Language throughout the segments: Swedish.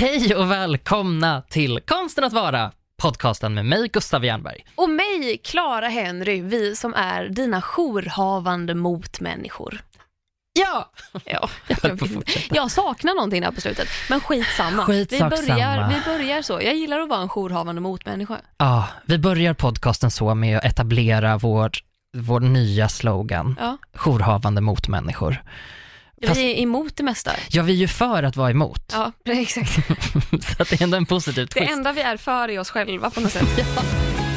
Hej och välkomna till Konsten att vara, podcasten med mig Gustav Jernberg. Och mig, Clara Henry, vi som är dina jourhavande motmänniskor. Ja! Ja, fortsätta. jag saknar någonting där på slutet, men skitsamma. Skitsak vi, börjar, vi börjar så. Jag gillar att vara en jourhavande motmänniska. Ja, vi börjar podcasten så med att etablera vår, vår nya slogan, Ja. jourhavande mot Fast- Vi är emot det mesta. Ja, vi är ju för att vara emot, Ja, exakt. så att det är ändå en positiv Det twist. enda vi är för är oss själva på något sätt.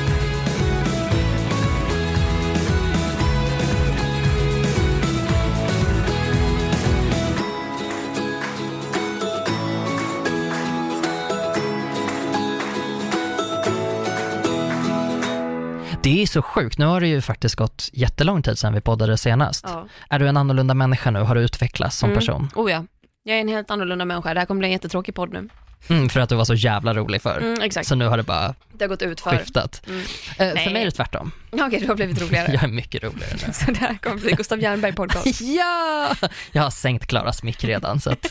Det är så sjukt, nu har det ju faktiskt gått jättelång tid sedan vi poddade senast. Ja. Är du en annorlunda människa nu? Har du utvecklats som Mm. person? Oh ja, jag är en helt annorlunda människa. Det här kommer bli en jättetråkig podd nu. Mm, för att du var så jävla rolig förr. Mm, Så nu har det bara det har gått ut för. skiftat. Mm. Eh, för mig är det tvärtom. Okej, du har blivit roligare. Jag är mycket roligare nu. Så det här kommer bli Gustav Jernberg podcast. Ja! Jag har sänkt Klaras mick redan så att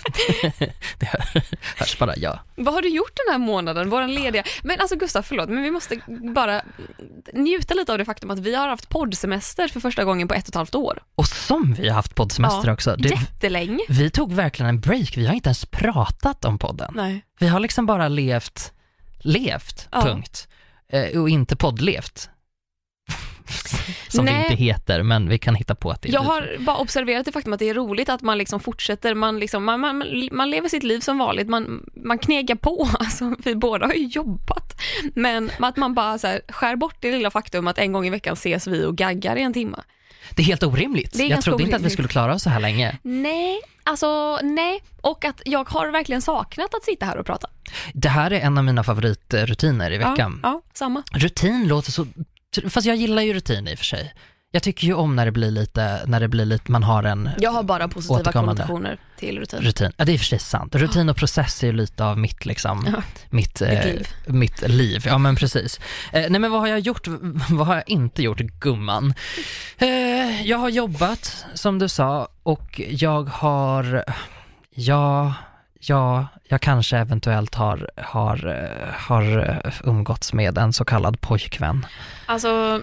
det hör- hörs bara ja. Vad har du gjort den här månaden, våran lediga... Men alltså Gustav, förlåt, men vi måste bara njuta lite av det faktum att vi har haft poddsemester för första gången på ett och ett halvt år. Och som vi har haft poddsemester Ja, också. Det, Jättelänge. vi tog verkligen en break, vi har inte ens pratat om podden. Nej. Vi har liksom bara levt, levt, Ja. punkt. Eh, och inte poddlevt. Som det Nej. inte heter, men vi kan hitta på att det är Jag har bara observerat det faktum att det är roligt att man liksom fortsätter, man, liksom, man, man, man lever sitt liv som vanligt, man, man knegar på, alltså, vi båda har ju jobbat, men att man bara så här, skär bort det lilla faktum att en gång i veckan ses vi och gaggar i en timme. Det är helt orimligt. Det är jag trodde inte att vi orimligt. skulle klara oss så här länge. Nej, alltså nej, och att jag har verkligen saknat att sitta här och prata. Det här är en av mina favoritrutiner i veckan. Ja, ja samma. Rutin låter så, fast jag gillar ju rutin i och för sig. Jag tycker ju om när det blir lite, när det blir lite, man har en Jag har bara positiva Återkommande. konnotationer till rutin. rutin. Ja det är i och för sig sant. Rutin och process är ju lite av mitt liksom, Ja. mitt, eh, liv. mitt liv. Ja men precis. Eh, nej men vad har jag gjort, vad har jag inte gjort gumman? Eh, jag har jobbat som du sa och jag har, ja, ja, jag kanske eventuellt har, har, eh, har eh, umgåtts med en så kallad pojkvän. Alltså,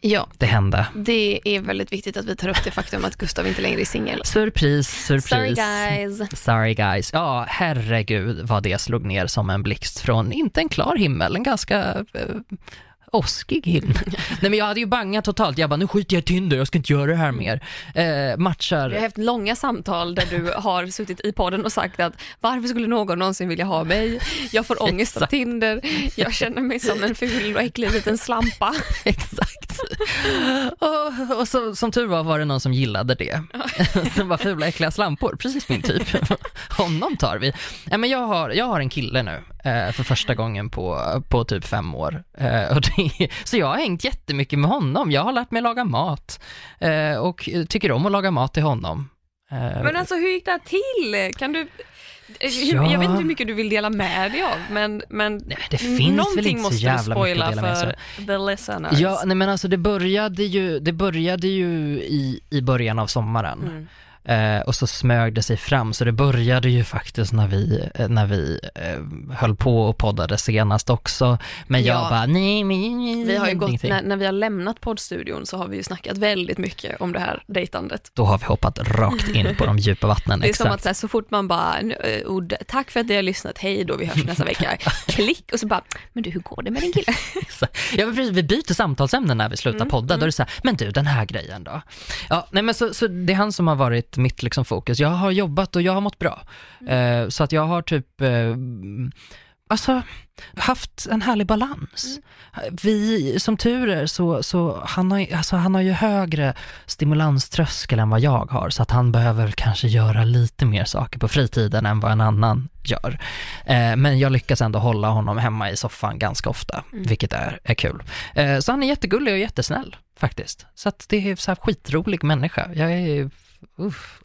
ja, Det hände. det är väldigt viktigt att vi tar upp det faktum att Gustav inte längre är singel. Surpris, surpris. Sorry guys. Sorry guys. Ja, herregud vad det slog ner som en blixt från, inte en klar himmel, en ganska eh, åskig himmel. Nej men jag hade ju bangat totalt, jag bara nu skiter jag i Tinder, jag ska inte göra det här mer. Eh, matchar, Vi har haft långa samtal där du har suttit i podden och sagt att varför skulle någon någonsin vilja ha mig? Jag får ångest av. Tinder, jag känner mig som en ful och äcklig liten slampa. exakt. Och, och så, som tur var var det någon som gillade det. som var fula äckliga slampor, precis min typ. Honom tar vi. Nej, men jag, har, jag har en kille nu för första gången på, på typ fem år. Eh, och det, så jag har hängt jättemycket med honom. Jag har lärt mig laga mat eh, och tycker om att laga mat till honom. Eh, Men alltså hur gick det här till? Kan du... Ja. Jag vet inte hur mycket du vill dela med dig av, men, men Nej, det finns väl någonting inte så måste jävla du mycket att spoila dela med för the listeners. Ja, nej men alltså det började ju, det började ju i, i början av sommaren. Mm. Eh, och så smög det sig fram, så det började ju faktiskt när vi, eh, när vi eh, höll på och poddade senast också. Men jag Ja. bara, nej men Vi har ju gått, när, när vi har lämnat poddstudion så har vi ju snackat väldigt mycket om det här dejtandet. Då har vi hoppat rakt in på de djupa vattnen. Det är som exakt. att så, här, så fort man bara, "Nu, eh, ord, tack för att ni har lyssnat, hej då, vi hörs nästa vecka, klick och så bara, men du hur går det med din kille? Ja, men precis, vi byter samtalsämne när vi slutar Mm, podda. Då är det så här, men du den här grejen då? Ja, nej men så, så det är han som har varit mitt liksom fokus. Jag har jobbat och jag har mått bra. Mm. Eh, så att jag har typ, eh, alltså, haft en härlig balans. Mm. Vi, som tur är, så, så han, har, alltså, han har ju högre stimulanströskel än vad jag har, så att han behöver kanske göra lite mer saker på fritiden än vad en annan gör. Eh, men jag lyckas ändå hålla honom hemma i soffan ganska ofta, Mm. vilket är, är kul. Eh, så han är jättegullig och jättesnäll faktiskt. Så att det är så här skitrolig människa. Jag är Uff.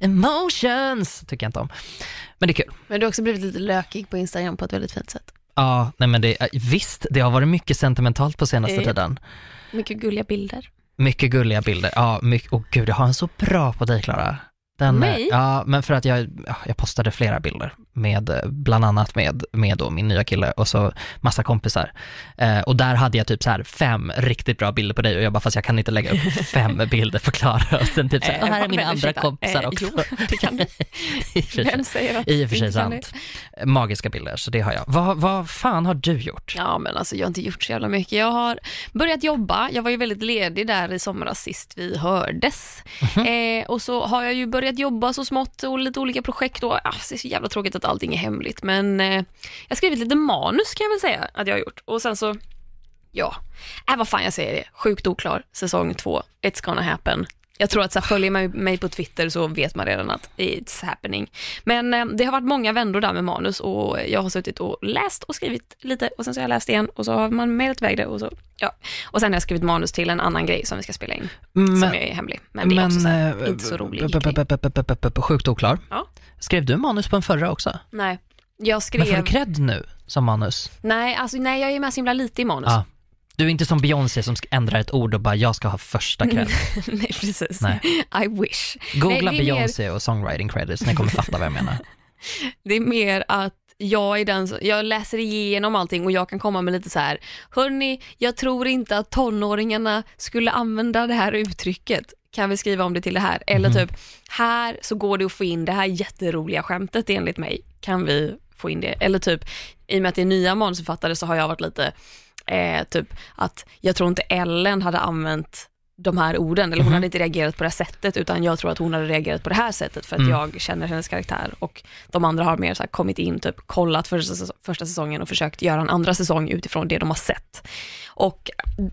Emotions tycker jag inte om. Men det är kul. Men du har också blivit lite lökig på Instagram på ett väldigt fint sätt. Ja, nej men det, visst, det har varit mycket sentimentalt på senaste Eh. tiden. Mycket gulliga bilder. Mycket gulliga bilder. Ja, mycket, åh gud, jag har en så bra på dig Klara. Den, eh, Mig? Ja, men för att jag, ja, jag postade flera bilder med, bland annat med, med då min nya kille och så massa kompisar. Eh, och där hade jag typ så här fem riktigt bra bilder på dig och jag bara, fast jag kan inte lägga upp fem bilder på Klara och sen typ så här, Eh, och här är mina andra ursäkta, kompisar eh, också. Jo, det kan du. Vem säger att I och för sig sant. Magiska bilder, så det har jag. Vad, vad fan har du gjort? Ja, men alltså jag har inte gjort så jävla mycket. Jag har börjat jobba. Jag var ju väldigt ledig där i somras sist vi hördes. Mhm. Eh, och så har jag ju börjat jobba så smått och lite olika projekt. Och, ah, det är så jävla tråkigt att allting är hemligt, men eh, jag har skrivit lite manus kan jag väl säga att jag har gjort. Och sen så, ja, äh, vad fan jag säger det. Sjukt oklar, säsong två. It's gonna happen. Jag tror att så här, följer man mig på Twitter så vet man redan att it's happening. Men eh, det har varit många vändor där med manus och jag har suttit och läst och skrivit lite och sen så har jag läst igen och så har man mejlat iväg det och så, ja. Och sen har jag skrivit manus till en annan grej som vi ska spela in, som är hemlig. Men det är också så här, eh, inte så rolig Sjukt oklar. Ja. Skrev du manus på en förra också? Nej, jag Men får skrev, du cred nu som manus? nej, alltså, nej jag är med så himla lite i manus. Ja. Du är inte som Beyoncé som ändrar ett ord och bara, jag ska ha första cred. nej, precis. Nej. I wish. Googla Nej, är mer- Beyoncé och songwriting credits, ni kommer fatta vad jag menar. Det är mer att jag är den som, jag läser igenom allting och jag kan komma med lite så här, hörni, jag tror inte att tonåringarna skulle använda det här uttrycket. Kan vi skriva om det till det här? Eller Mhm. typ, här så går det att få in det här jätteroliga skämtet enligt mig. Kan vi få in det? Eller typ, i och med att det är nya manusförfattare så har jag varit lite, eh, typ att jag tror inte Ellen hade använt de här orden, eller hon Mhm. hade inte reagerat på det här sättet, utan jag tror att hon hade reagerat på det här sättet för att Mm. jag känner hennes karaktär och de andra har mer så kommit in, typ kollat första, säs- första säsongen och försökt göra en andra säsong utifrån det de har sett. Och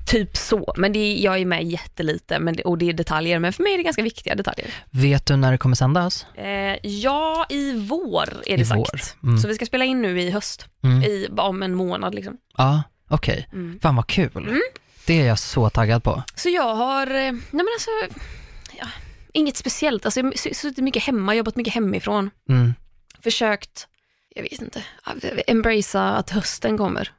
typ så, men det är, jag är med jättelite men det, och det är detaljer, men för mig är det ganska viktiga detaljer. Vet du när det kommer sändas? Eh, ja, i vår är det I sagt. Mm. Så vi ska spela in nu i höst, Mm. i, om en månad liksom. Ja, okej. Mm. Fan vad kul. Det är jag så taggad på. Så jag har, eh, nej men alltså, ja, inget speciellt. Alltså jag har suttit mycket hemma, jobbat mycket hemifrån. Mm. Försökt, jag vet inte, embracea att hösten kommer.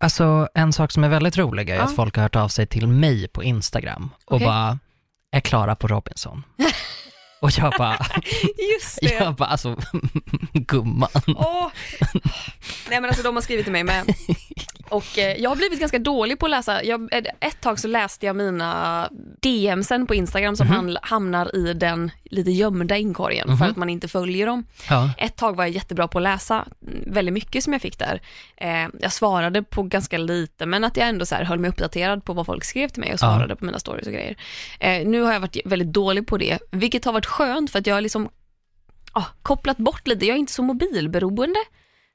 Alltså en sak som är väldigt rolig är Ja. att folk har hört av sig till mig på Instagram och Okej. bara, är Klara på Robinson? och jag bara, Just jag bara alltså, gumman. Åh. Nej men alltså de har skrivit till mig med. Och eh, jag har blivit ganska dålig på att läsa. Jag, eh, ett tag så läste jag mina DMsen på Instagram som Mhm. han- hamnar i den lite gömda inkorgen för Mhm. att man inte följer dem. Ja. Ett tag var jag jättebra på att läsa mm, väldigt mycket som jag fick där. Eh, jag svarade på ganska lite men att jag ändå så här höll mig uppdaterad på vad folk skrev till mig och Ja. svarade på mina stories och grejer. Eh, nu har jag varit väldigt dålig på det, vilket har varit skönt för att jag har liksom ah, kopplat bort lite. Jag är inte så mobilberoende.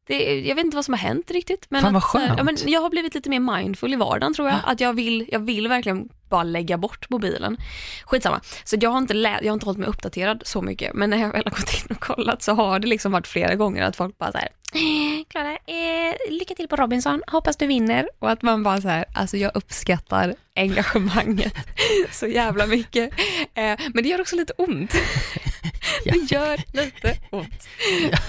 Det, jag vet inte vad som har hänt riktigt. Men Fan, vad att, skönt. ja, men jag har blivit lite mer mindful i vardagen tror jag. Att jag vill, jag vill verkligen bara lägga bort mobilen. Skitsamma. Så jag har, inte lä- jag har inte hållit mig uppdaterad så mycket. Men när jag väl har gått in och kollat så har det liksom varit flera gånger att folk bara så här. Klara, eh, lycka till på Robinson, hoppas du vinner. Och att man bara så här, alltså jag uppskattar engagemanget så jävla mycket. Eh, men det gör också lite ont. Det gör lite ont.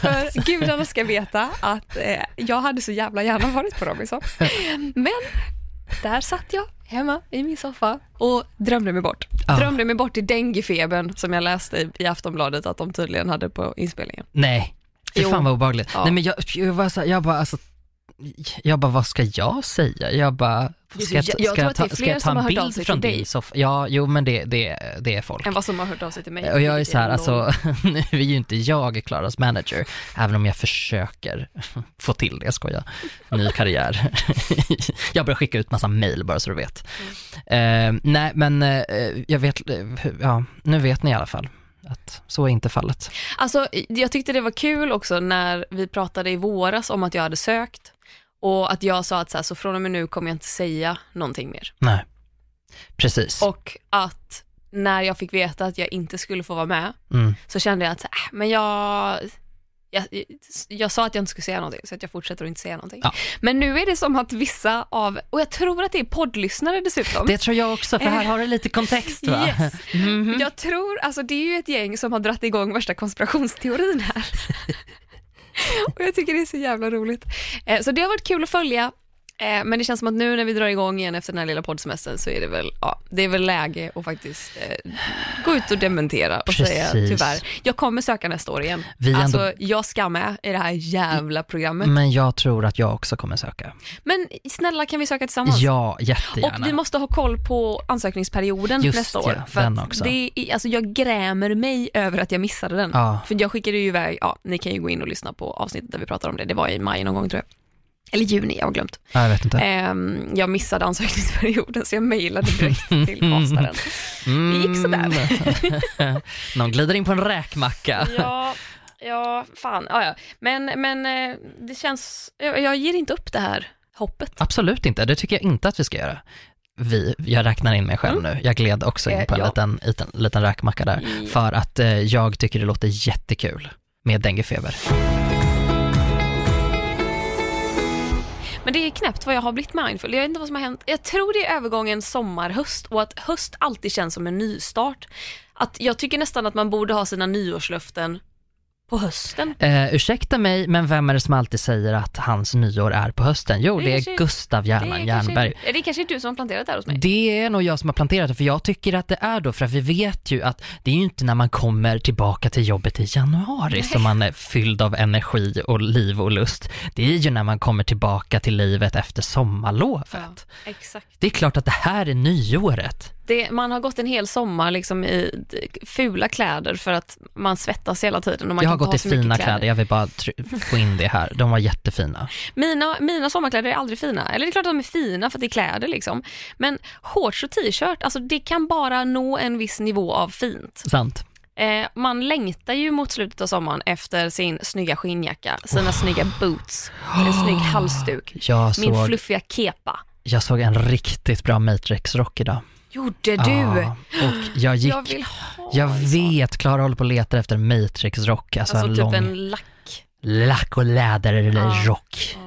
För gudarna ska veta att eh, jag hade så jävla gärna varit på Robinson. Men där satt jag hemma i min soffa och drömde mig bort. Ja. Drömde mig bort i denguefebern som jag läste i, i Aftonbladet att de tydligen hade på inspelningen. Nej, fy fan vad obehagligt. Ja. Nej men jag, jag, var så, här- jag bara alltså, jag bara vad ska jag säga? Jag bara, ska jag, jag ska jag är ta, ska jag ta en bild från din dig. soffa? Ja, jo men det, det, det är folk. Än vad som har hört av sig till mig. Och jag är så här, alltså, nu är ju inte jag Klaras manager, även om jag försöker få till det, jag skojar. Ny karriär. jag börjar skicka ut massa mail bara så du vet. Mm. Eh, nej, men eh, jag vet, eh, ja, nu vet ni i alla fall att så är inte fallet. Alltså, jag tyckte det var kul också när vi pratade i våras om att jag hade sökt och att jag sa att så, här, så från och med nu kommer jag inte säga någonting mer. Nej, precis. Och att när jag fick veta att jag inte skulle få vara med Mm. så kände jag att, så, äh, men jag, jag, jag sa att jag inte skulle säga någonting så att jag fortsätter att inte säga någonting. Ja. Men nu är det som att vissa av, och jag tror att det är poddlyssnare dessutom. Det tror jag också, för här har du lite kontext va? Yes. Mhm. Jag tror, alltså det är ju ett gäng som har dratt igång värsta konspirationsteorin här. och jag tycker det är så jävla roligt. Eh, så det har varit kul att följa. Eh, men det känns som att nu när vi drar igång igen efter den här lilla poddsemestern så är det väl, ja, det är väl läge att faktiskt eh, gå ut och dementera och Precis. säga tyvärr, jag kommer söka nästa år igen. Vi ändå- Alltså jag ska med i det här jävla programmet. Men jag tror att jag också kommer söka. Men snälla kan vi söka tillsammans? Ja, jättegärna. Och vi måste ha koll på ansökningsperioden Just nästa ja, år. För den också. Det är, alltså jag grämer mig över att jag missade den. Ja. För jag skickade ju iväg, ja ni kan ju gå in och lyssna på avsnittet där vi pratar om det. Det var i maj någon gång tror jag. Eller juni, jag har glömt. Ja, jag vet inte. Ehm, jag missade ansökningsperioden så jag mejlade direkt till kastaren. Mm. gick sådär. Någon glider in på en räkmacka. Ja, ja, fan. Ja, ja. Men, men eh, det känns, jag, jag ger inte upp det här hoppet. Absolut inte, det tycker jag inte att vi ska göra. Vi, jag räknar in mig själv nu. Jag gled också in Eh, på en ja. liten, liten, liten räkmacka där. För att eh, jag tycker det låter jättekul med denguefeber. Men det är knäppt vad jag har blivit mindful. Jag vet inte vad som har hänt. Jag tror det är övergången sommar-höst och att höst alltid känns som en nystart. Att jag tycker nästan att man borde ha sina nyårslöften på hösten. Eh, ursäkta mig, men vem är det som alltid säger att hans nyår är på hösten? Jo, Det det är kanske- Gustav Det Järnman är, Jernberg. kanske, det är kanske du som har planterat det här hos mig. Det är nog jag som har planterat det, för jag tycker att det är då, för att vi vet ju att det är ju inte när man kommer tillbaka till jobbet i januari som man är fylld av energi och liv och lust. Det är ju när man kommer tillbaka till livet efter sommarlovet. exakt. Det är klart att det här är nyåret. Det, man har gått en hel sommar liksom i fula kläder för att man svettas hela tiden. Och man jag har gått i fina kläder, jag vill bara få in det här. De var jättefina. Mina, mina sommarkläder är aldrig fina. Eller det är klart att de är fina för att det är kläder liksom. Men shorts och t-shirt, alltså det kan bara nå en viss nivå av fint. Sant. Eh, man längtar ju mot slutet av sommaren efter sin snygga skinnjacka, sina snygga boots, en snygg halsduk, min såg, fluffiga kepa. jag såg en riktigt bra Matrix-rock idag. Gjorde du? Ja, och jag gick, jag vill ha jag vet, Klara håller på och letar efter en Matrix-rock, alltså, Alltså en typ lång en lack. lack och läderrock. Ja.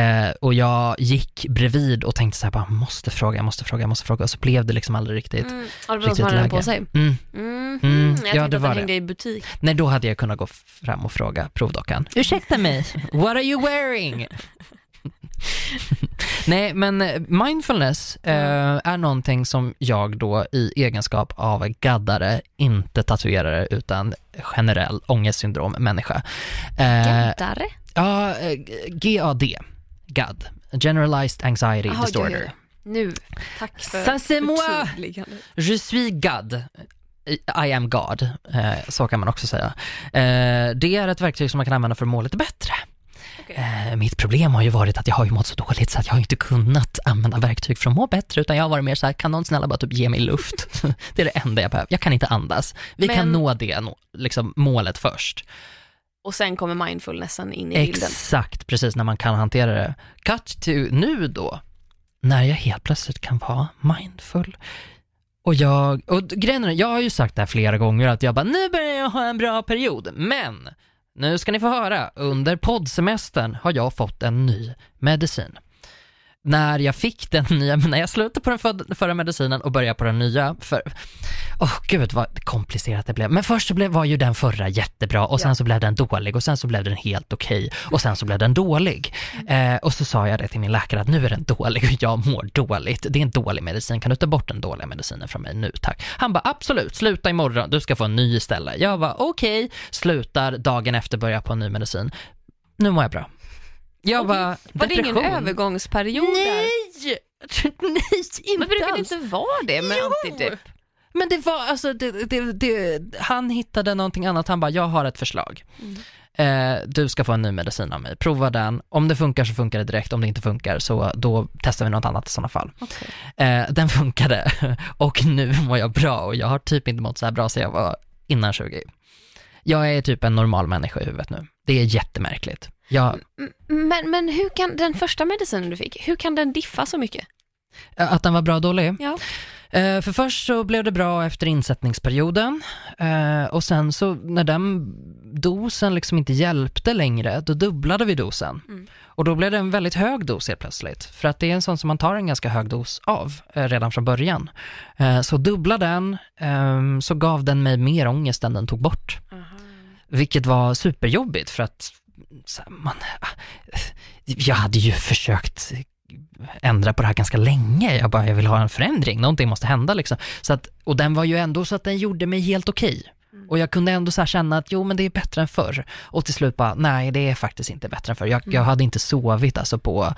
Eh, och jag gick bredvid och tänkte så här, bara måste fråga, jag måste fråga, jag måste fråga. Och så blev det liksom aldrig riktigt. Mm. Ja, det var riktigt den på läge. sig. Mm. Mm. Mm, Jag ja, tänkte det att var den det. hängde i butik. Nej, då hade jag kunnat gå fram och fråga provdockan. Ursäkta mig, what are you wearing? Nej, men eh, mindfulness eh, är någonting som jag då i egenskap av gaddare, inte tatuerare, utan generell ångestsyndrom människa. Eh, Gaddare? ja, eh, GAD, GAD, Generalized Anxiety Jaha, Disorder. ja, ja. Nu, tack för Ça, c'est moi. Je suis God. I am God, eh, så kan man också säga. Eh, det är ett verktyg som man kan använda för att må lite bättre. Okej. Eh, mitt problem har ju varit att jag har ju mått så dåligt så att jag har inte kunnat använda verktyg för att må bättre, utan jag har varit mer så här, kan någon snälla bara typ ge mig luft? det är det enda jag behöver. Jag kan inte andas. Vi kan Men- nå det liksom, målet först. Och sen kommer mindfulnessen in i bilden. Exakt, precis när man kan hantera det. Cut to nu då, när jag helt plötsligt kan vara mindful. Och jag, och grejen är, jag har ju sagt det här flera gånger att jag bara, nu börjar jag ha en bra period, men nu ska ni få höra, under poddsemestern har jag fått en ny medicin. När jag fick den nya, när jag slutade på den för, förra medicinen och började på den nya, för, åh gud vad komplicerat det blev. Men först så blev, var ju den förra jättebra och sen Ja. så blev den dålig och sen så blev den helt okej och sen så blev den dålig. Eh, och så sa jag det till min läkare att nu är den dålig och jag mår dåligt. Det är en dålig medicin, kan du ta bort den dåliga medicinen från mig nu tack? Han bara absolut, sluta imorgon, du ska få en ny istället. Jag var okej, slutar dagen efter börja på en ny medicin. Nu mår jag bra. Jag Okej. var det ingen depression. övergångsperiod där? Nej! Nej, inte Men brukar det alls. inte vara det med Jo! antidepp? Men det var alltså, det, det, det, han hittade någonting annat, han bara, jag har ett förslag. Mm. Eh, du ska få en ny medicin av mig, prova den. Om det funkar så funkar det direkt, om det inte funkar så då testar vi något annat i sådana fall. Okej. Eh, den funkade och nu mår jag bra och jag har typ inte mått så här bra sedan jag var innan 20. Jag är typ en normal människa i huvudet nu. Det är jättemärkligt. Jag, M- Men, men hur kan den första medicinen du fick, hur kan den diffa så mycket? att den var bra och dålig? Ja. För först så blev det bra efter insättningsperioden och sen så när den dosen liksom inte hjälpte längre, då dubblade vi dosen. Mm. Och då blev det en väldigt hög dos helt plötsligt, för att det är en sån som man tar en ganska hög dos av redan från början. Så dubbla den, ehm, så gav den mig mer ångest än den tog bort. Vilket var superjobbigt för att man, jag hade ju försökt ändrat på det här ganska länge. Jag bara, jag vill ha en förändring, någonting måste hända liksom. Så att, och den var ju ändå så att den gjorde mig helt okej. Och jag kunde ändå så här känna att jo men det är bättre än förr. Och till slut bara, nej det är faktiskt inte bättre än förr. Jag, jag hade inte sovit alltså på,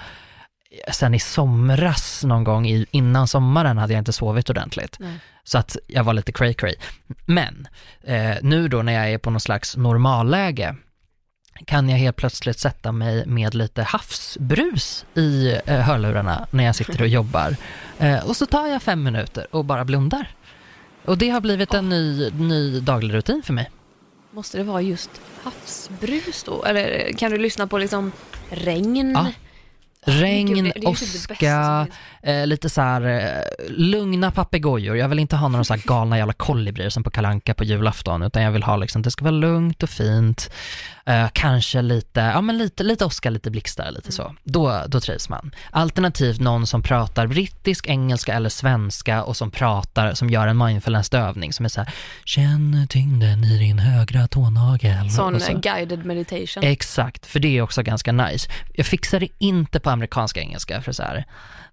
sen i somras någon gång i, innan sommaren hade jag inte sovit ordentligt. Nej. Så att jag var lite cray cray. Men eh, nu då när jag är på någon slags normalläge kan jag helt plötsligt sätta mig med lite havsbrus i eh, hörlurarna när jag sitter och jobbar. Eh, och så tar jag fem minuter och bara blundar. Och det har blivit en ny, ny daglig rutin för mig. Måste det vara just havsbrus då? Eller kan du lyssna på liksom regn? Ja. Regn, typ åska, eh, lite så här eh, lugna papegojor. Jag vill inte ha några så här galna jävla kolibrier som på Kalanka på julafton, utan jag vill ha liksom, det ska vara lugnt och fint. Eh, kanske lite, ja men lite, lite åska, lite blixtar, lite så. Då, då trivs man. Alternativt någon som pratar brittisk, engelska eller svenska och som pratar, som gör en mindfulness-övning som är så här, känn tyngden i din högra tånagel. Sån så. guided meditation. Exakt, för det är också ganska nice. Jag fixar det inte på amerikanska engelska för så här.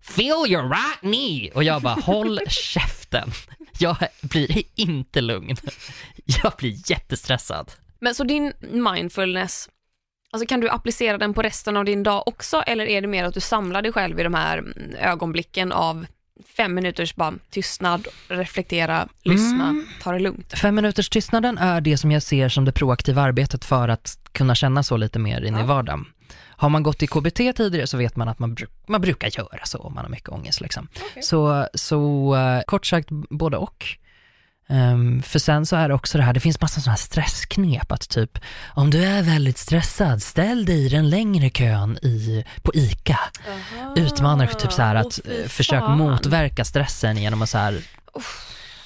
Feel your right knee! Och jag bara, håll käften. Jag blir inte lugn. Jag blir jättestressad. Men så din mindfulness, alltså kan du applicera den på resten av din dag också eller är det mer att du samlar dig själv i de här mm, ögonblicken av fem minuters bara tystnad, reflektera, lyssna, Mm. ta det lugnt? Fem minuters tystnaden är det som jag ser som det proaktiva arbetet för att kunna känna så lite mer in i Ja. vardagen. Har man gått i KBT tidigare så vet man att man, bru- man brukar göra så om man har mycket ångest. Liksom. Okej. Så, så eh, kort sagt både och. Ehm, för sen så är det också det här, det finns massa sådana här stressknep att typ om du är väldigt stressad, ställ dig i den längre kön i, på ICA. Utmanar typ så här att eh, försök motverka stressen genom att så här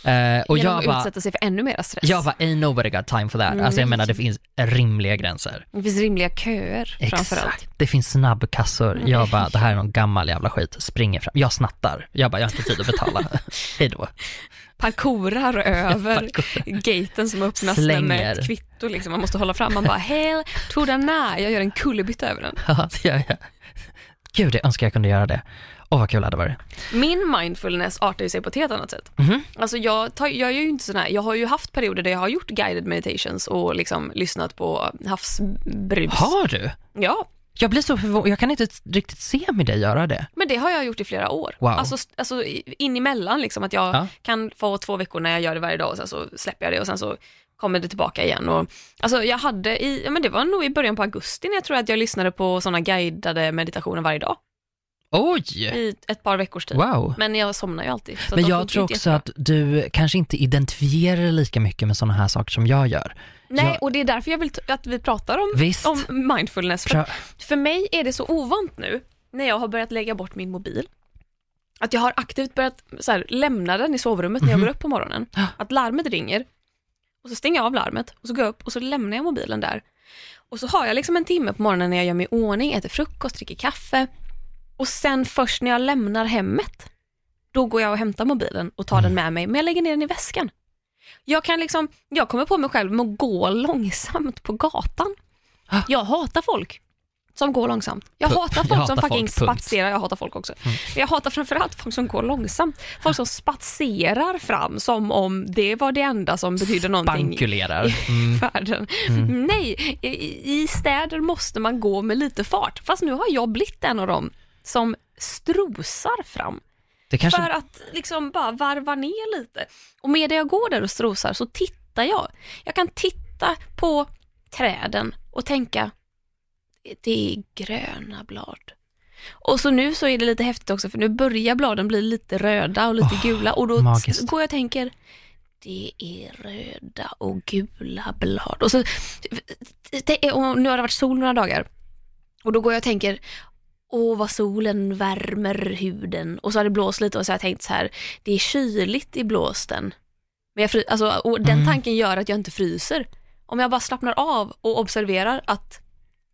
eh, och Genom jag att utsätta sig för ännu mer stress. jag bara, ain't nobody got time for that. Alltså jag menar det finns rimliga gränser. Det finns rimliga köer framförallt. Exakt. Det finns snabbkassor. Mm. Jag bara, det här är någon gammal jävla skit. Springer fram. Jag snattar. Jag bara, jag har inte tid att betala. Hej då. Parkourar över gaten som öppnas Slänger. med ett kvitto. Liksom. Man måste hålla fram, man bara hell to the nej. Jag gör en kullerbytta över den. Ja, det gör jag. Gud, jag önskar jag kunde göra det. Åh, vad kul det hade varit. Min mindfulness artar ju sig på ett helt annat sätt. Mhm. Alltså jag, tar, jag gör ju inte sån här, jag har ju haft perioder där jag har gjort guided meditations och liksom lyssnat på havsbrus. Har du? Ja, Jag blir så förvånad. Jag kan inte riktigt se med dig göra det. men det har jag gjort i flera år. Wow. Alltså, alltså in emellan liksom att jag Ja. kan få två veckor när jag gör det varje dag och sen så släpper jag det och sen så kommer det tillbaka igen. Och, alltså jag hade i, men det var nog i början på augusti när jag tror att jag lyssnade på sådana guidade meditationer varje dag Oj! i ett par veckors tid. Wow. Men jag somnar ju alltid. Men jag tror också jättebra. att du kanske inte identifierar dig lika mycket med sådana här saker som jag gör. Nej, och det är därför jag vill att vi pratar om, Visst. om mindfulness. För, för mig är det så ovant nu, när jag har börjat lägga bort min mobil, att jag har aktivt börjat så här, lämna den i sovrummet när jag Mhm. går upp på morgonen. Att larmet ringer, och så stänger jag av larmet, och så går jag upp och så lämnar jag mobilen där. Och så har jag liksom en timme på morgonen när jag gör mig i ordning, äter frukost, dricker kaffe. Och sen först när jag lämnar hemmet, då går jag och hämtar mobilen och tar Mm. den med mig, men jag lägger ner den i väskan. Jag kan liksom, jag kommer på mig själv med att gå långsamt på gatan. Ah. Jag hatar folk som går långsamt. Jag Pu- hatar jag folk hatar som fucking folk, spatserar, jag hatar folk också. Mm. Jag hatar framförallt folk som går långsamt. Folk som spatserar fram som om det var det enda som betyder någonting i Mm. världen. Mm. Nej, i, i städer måste man gå med lite fart. Fast nu har jag blivit en av dem som strosar fram. Kanske... För att liksom bara varva ner lite. Och medan jag går där och strosar så tittar jag. Jag kan titta på träden och tänka, det är gröna blad. Och så nu så är det lite häftigt också för nu börjar bladen bli lite röda och lite Åh, gula och då magiskt. går jag och tänker, det är röda och gula blad. Och, så, och nu har det varit sol några dagar och då går jag och tänker, åh vad solen värmer huden. Och så har det blåst lite och så har jag tänkt så här, det är kyligt i blåsten. Men jag fry, alltså, och den Mm. tanken gör att jag inte fryser. Om jag bara slappnar av och observerar att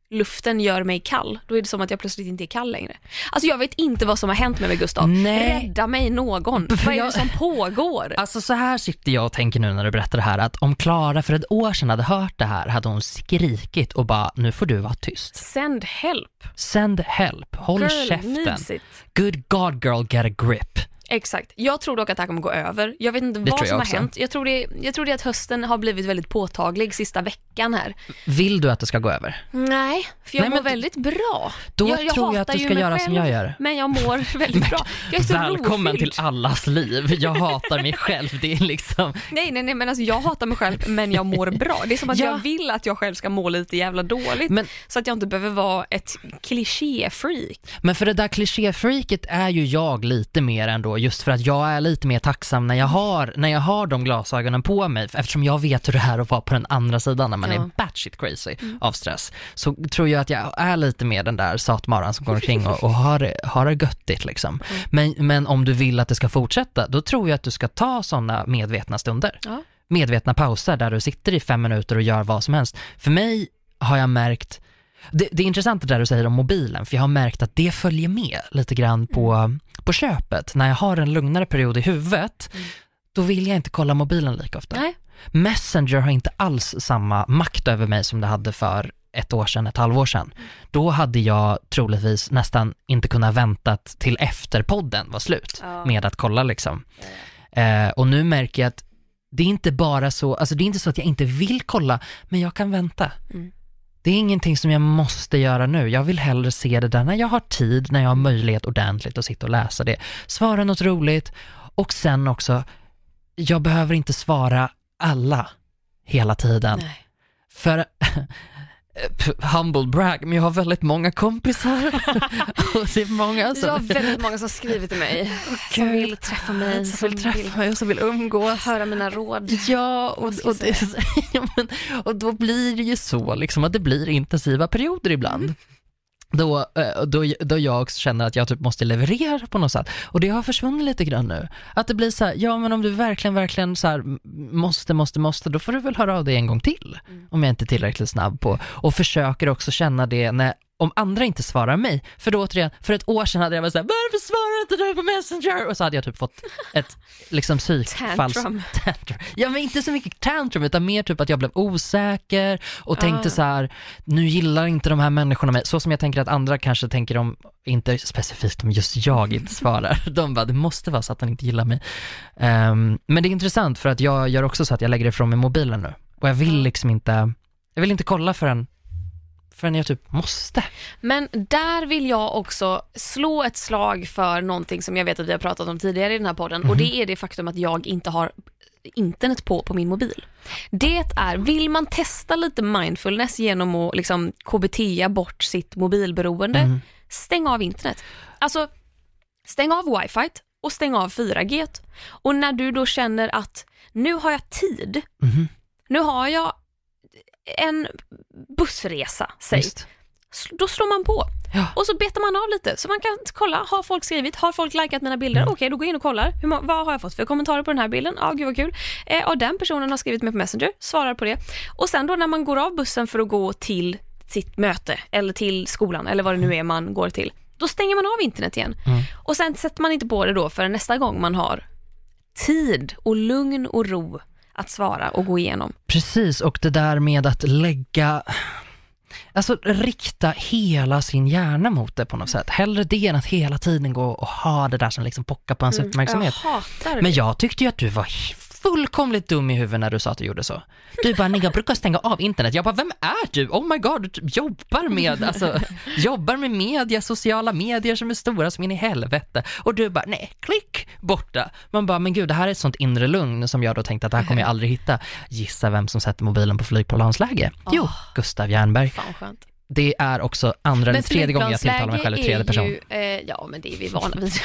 luften gör mig kall, då är det som att jag plötsligt inte är kall längre. Alltså jag vet inte vad som har hänt med mig Gustav. Nej. Rädda mig någon. Vad är det som pågår? Alltså så här sitter jag och tänker nu när du berättar det här att om Klara för ett år sedan hade hört det här hade hon skrikit och bara nu får du vara tyst. Send help. Send help, håll Girl käften. needs it. Good God girl get a grip. Exakt. Jag tror dock att det här kommer gå över. Jag vet inte Det vad som jag har också. hänt. Jag tror, det, jag tror det att hösten har blivit väldigt påtaglig sista veckan här. Vill du att det ska gå över? Nej, för jag Nej, mår men- väldigt bra. Då jag, jag tror jag att du ska göra som själv, jag gör. Men jag mår väldigt bra. Jag är så Välkommen rofylld. till allas liv. Jag hatar mig själv. Det är liksom... Nej, nej, nej, men alltså jag hatar mig själv men jag mår bra. Det är som att Ja. jag vill att jag själv ska må lite jävla dåligt Men, så att jag inte behöver vara ett klichéfreak. men för det där klichéfreaket är ju jag lite mer ändå, just för att jag är lite mer tacksam när jag har, när jag har de glasögonen på mig, eftersom jag vet hur det är att vara på den andra sidan när man Ja. är batshit crazy av stress. Så tror jag att jag är lite mer den där satmaran som går omkring och, och har, det- har det göttigt liksom. Men, men om du vill att det ska fortsätta, då tror jag att du ska ta sådana medvetna stunder. Ja. medvetna pauser där du sitter i fem minuter och gör vad som helst. För mig har jag märkt, det, det är intressant det där du säger om mobilen, för jag har märkt att det följer med lite grann på, på köpet. När jag har en lugnare period i huvudet, då vill jag inte kolla mobilen lika ofta. Nej. Messenger har inte alls samma makt över mig som det hade för ett år sedan, ett halvår sedan. Då hade jag troligtvis nästan inte kunnat vänta till efter podden var slut Ja. med att kolla liksom. Eh, och nu märker jag att det är inte bara så, alltså det är inte så att jag inte vill kolla, men jag kan vänta. Mm. Det är ingenting som jag måste göra nu. Jag vill hellre se det där när jag har tid, när jag har möjlighet ordentligt att sitta och läsa det. Svara något roligt och sen också, jag behöver inte svara alla hela tiden. Nej. För humble brag, men jag har väldigt många kompisar. och det är många som, Jag har väldigt många som skrivit till mig, som Gud. vill träffa mig, som vill träffa mig och som vill umgås. höra mina råd. Ja, och, och, det, ja, men, och då blir det ju så liksom att det blir intensiva perioder ibland. Då, eh, då, då jag också känner att jag typ måste leverera på något sätt. Och det har försvunnit lite grann nu. Att det blir så här, ja men om du verkligen, verkligen så här, måste, måste, måste, då får du väl höra av dig en gång till. Om jag inte är tillräckligt snabb på. Och försöker också känna det när, om andra inte svarar mig. För då återigen, för ett år sedan hade jag varit såhär, varför svarar inte du på Messenger? Och så hade jag typ fått ett liksom psykfalls... Tantrum. tantrum. Ja men inte så mycket tantrum utan mer typ att jag blev osäker och tänkte Ah. så här: nu gillar inte de här människorna mig, så som jag tänker att andra kanske tänker om, inte specifikt om just jag inte svarar. De bara, det måste vara så att han inte gillar mig. Ehm, men det är intressant för att jag gör också så att jag lägger ifrån mig mobilen nu och jag vill liksom inte, jag vill inte kolla förrän, förrän jag typ måste. Men där vill jag också slå ett slag för någonting som jag vet att vi har pratat om tidigare i den här podden och det är det faktum att jag inte har internet på på min mobil. Det är, vill man testa lite mindfulness genom att liksom KBT bort sitt mobilberoende, Mm. stäng av internet. Alltså, stäng av wifi och stäng av 4G. Och när du då känner att nu har jag tid, Mhm. nu har jag en bussresa, säg. S- Då slår man på. Ja. Och så betar man av lite, så man kan kolla, har folk skrivit, har folk likat mina bilder? Mm. Okej, då går jag in och kollar, Hur, vad har jag fått för kommentarer på den här bilden? Ja, gud vad kul. Eh, och den personen har skrivit mig på Messenger, svarar på det. Och sen då när man går av bussen för att gå till sitt möte, eller till skolan, eller vad det nu är man går till, då stänger man av internet igen. Mm. Och sen sätter man inte på det då för nästa gång man har tid och lugn och ro att svara och gå igenom. Precis, och det där med att lägga, alltså rikta hela sin hjärna mot det på något sätt. Hellre det än att hela tiden gå och ha det där som liksom pockar på ens uppmärksamhet. Jag Men jag tyckte ju att du var fullkomligt dum i huvudet när du sa att du gjorde så. Du bara, Nigga, jag brukar stänga av internet. Jag bara, vem är du? Oh my god, du jobbar med, alltså, jobbar med media, sociala medier som är stora som in i helvete. Och du bara, nej, klick, borta. Man bara, men gud, det här är ett sånt inre lugn som jag då tänkte att det här kommer jag aldrig hitta. Gissa vem som sätter mobilen på flygplansläge? Jo. Gustav Jernberg. Fan. Det är också andra eller tredje gången jag tilltalar mig själv i tredje person. Ju, eh, ja, men det är vi vana vid.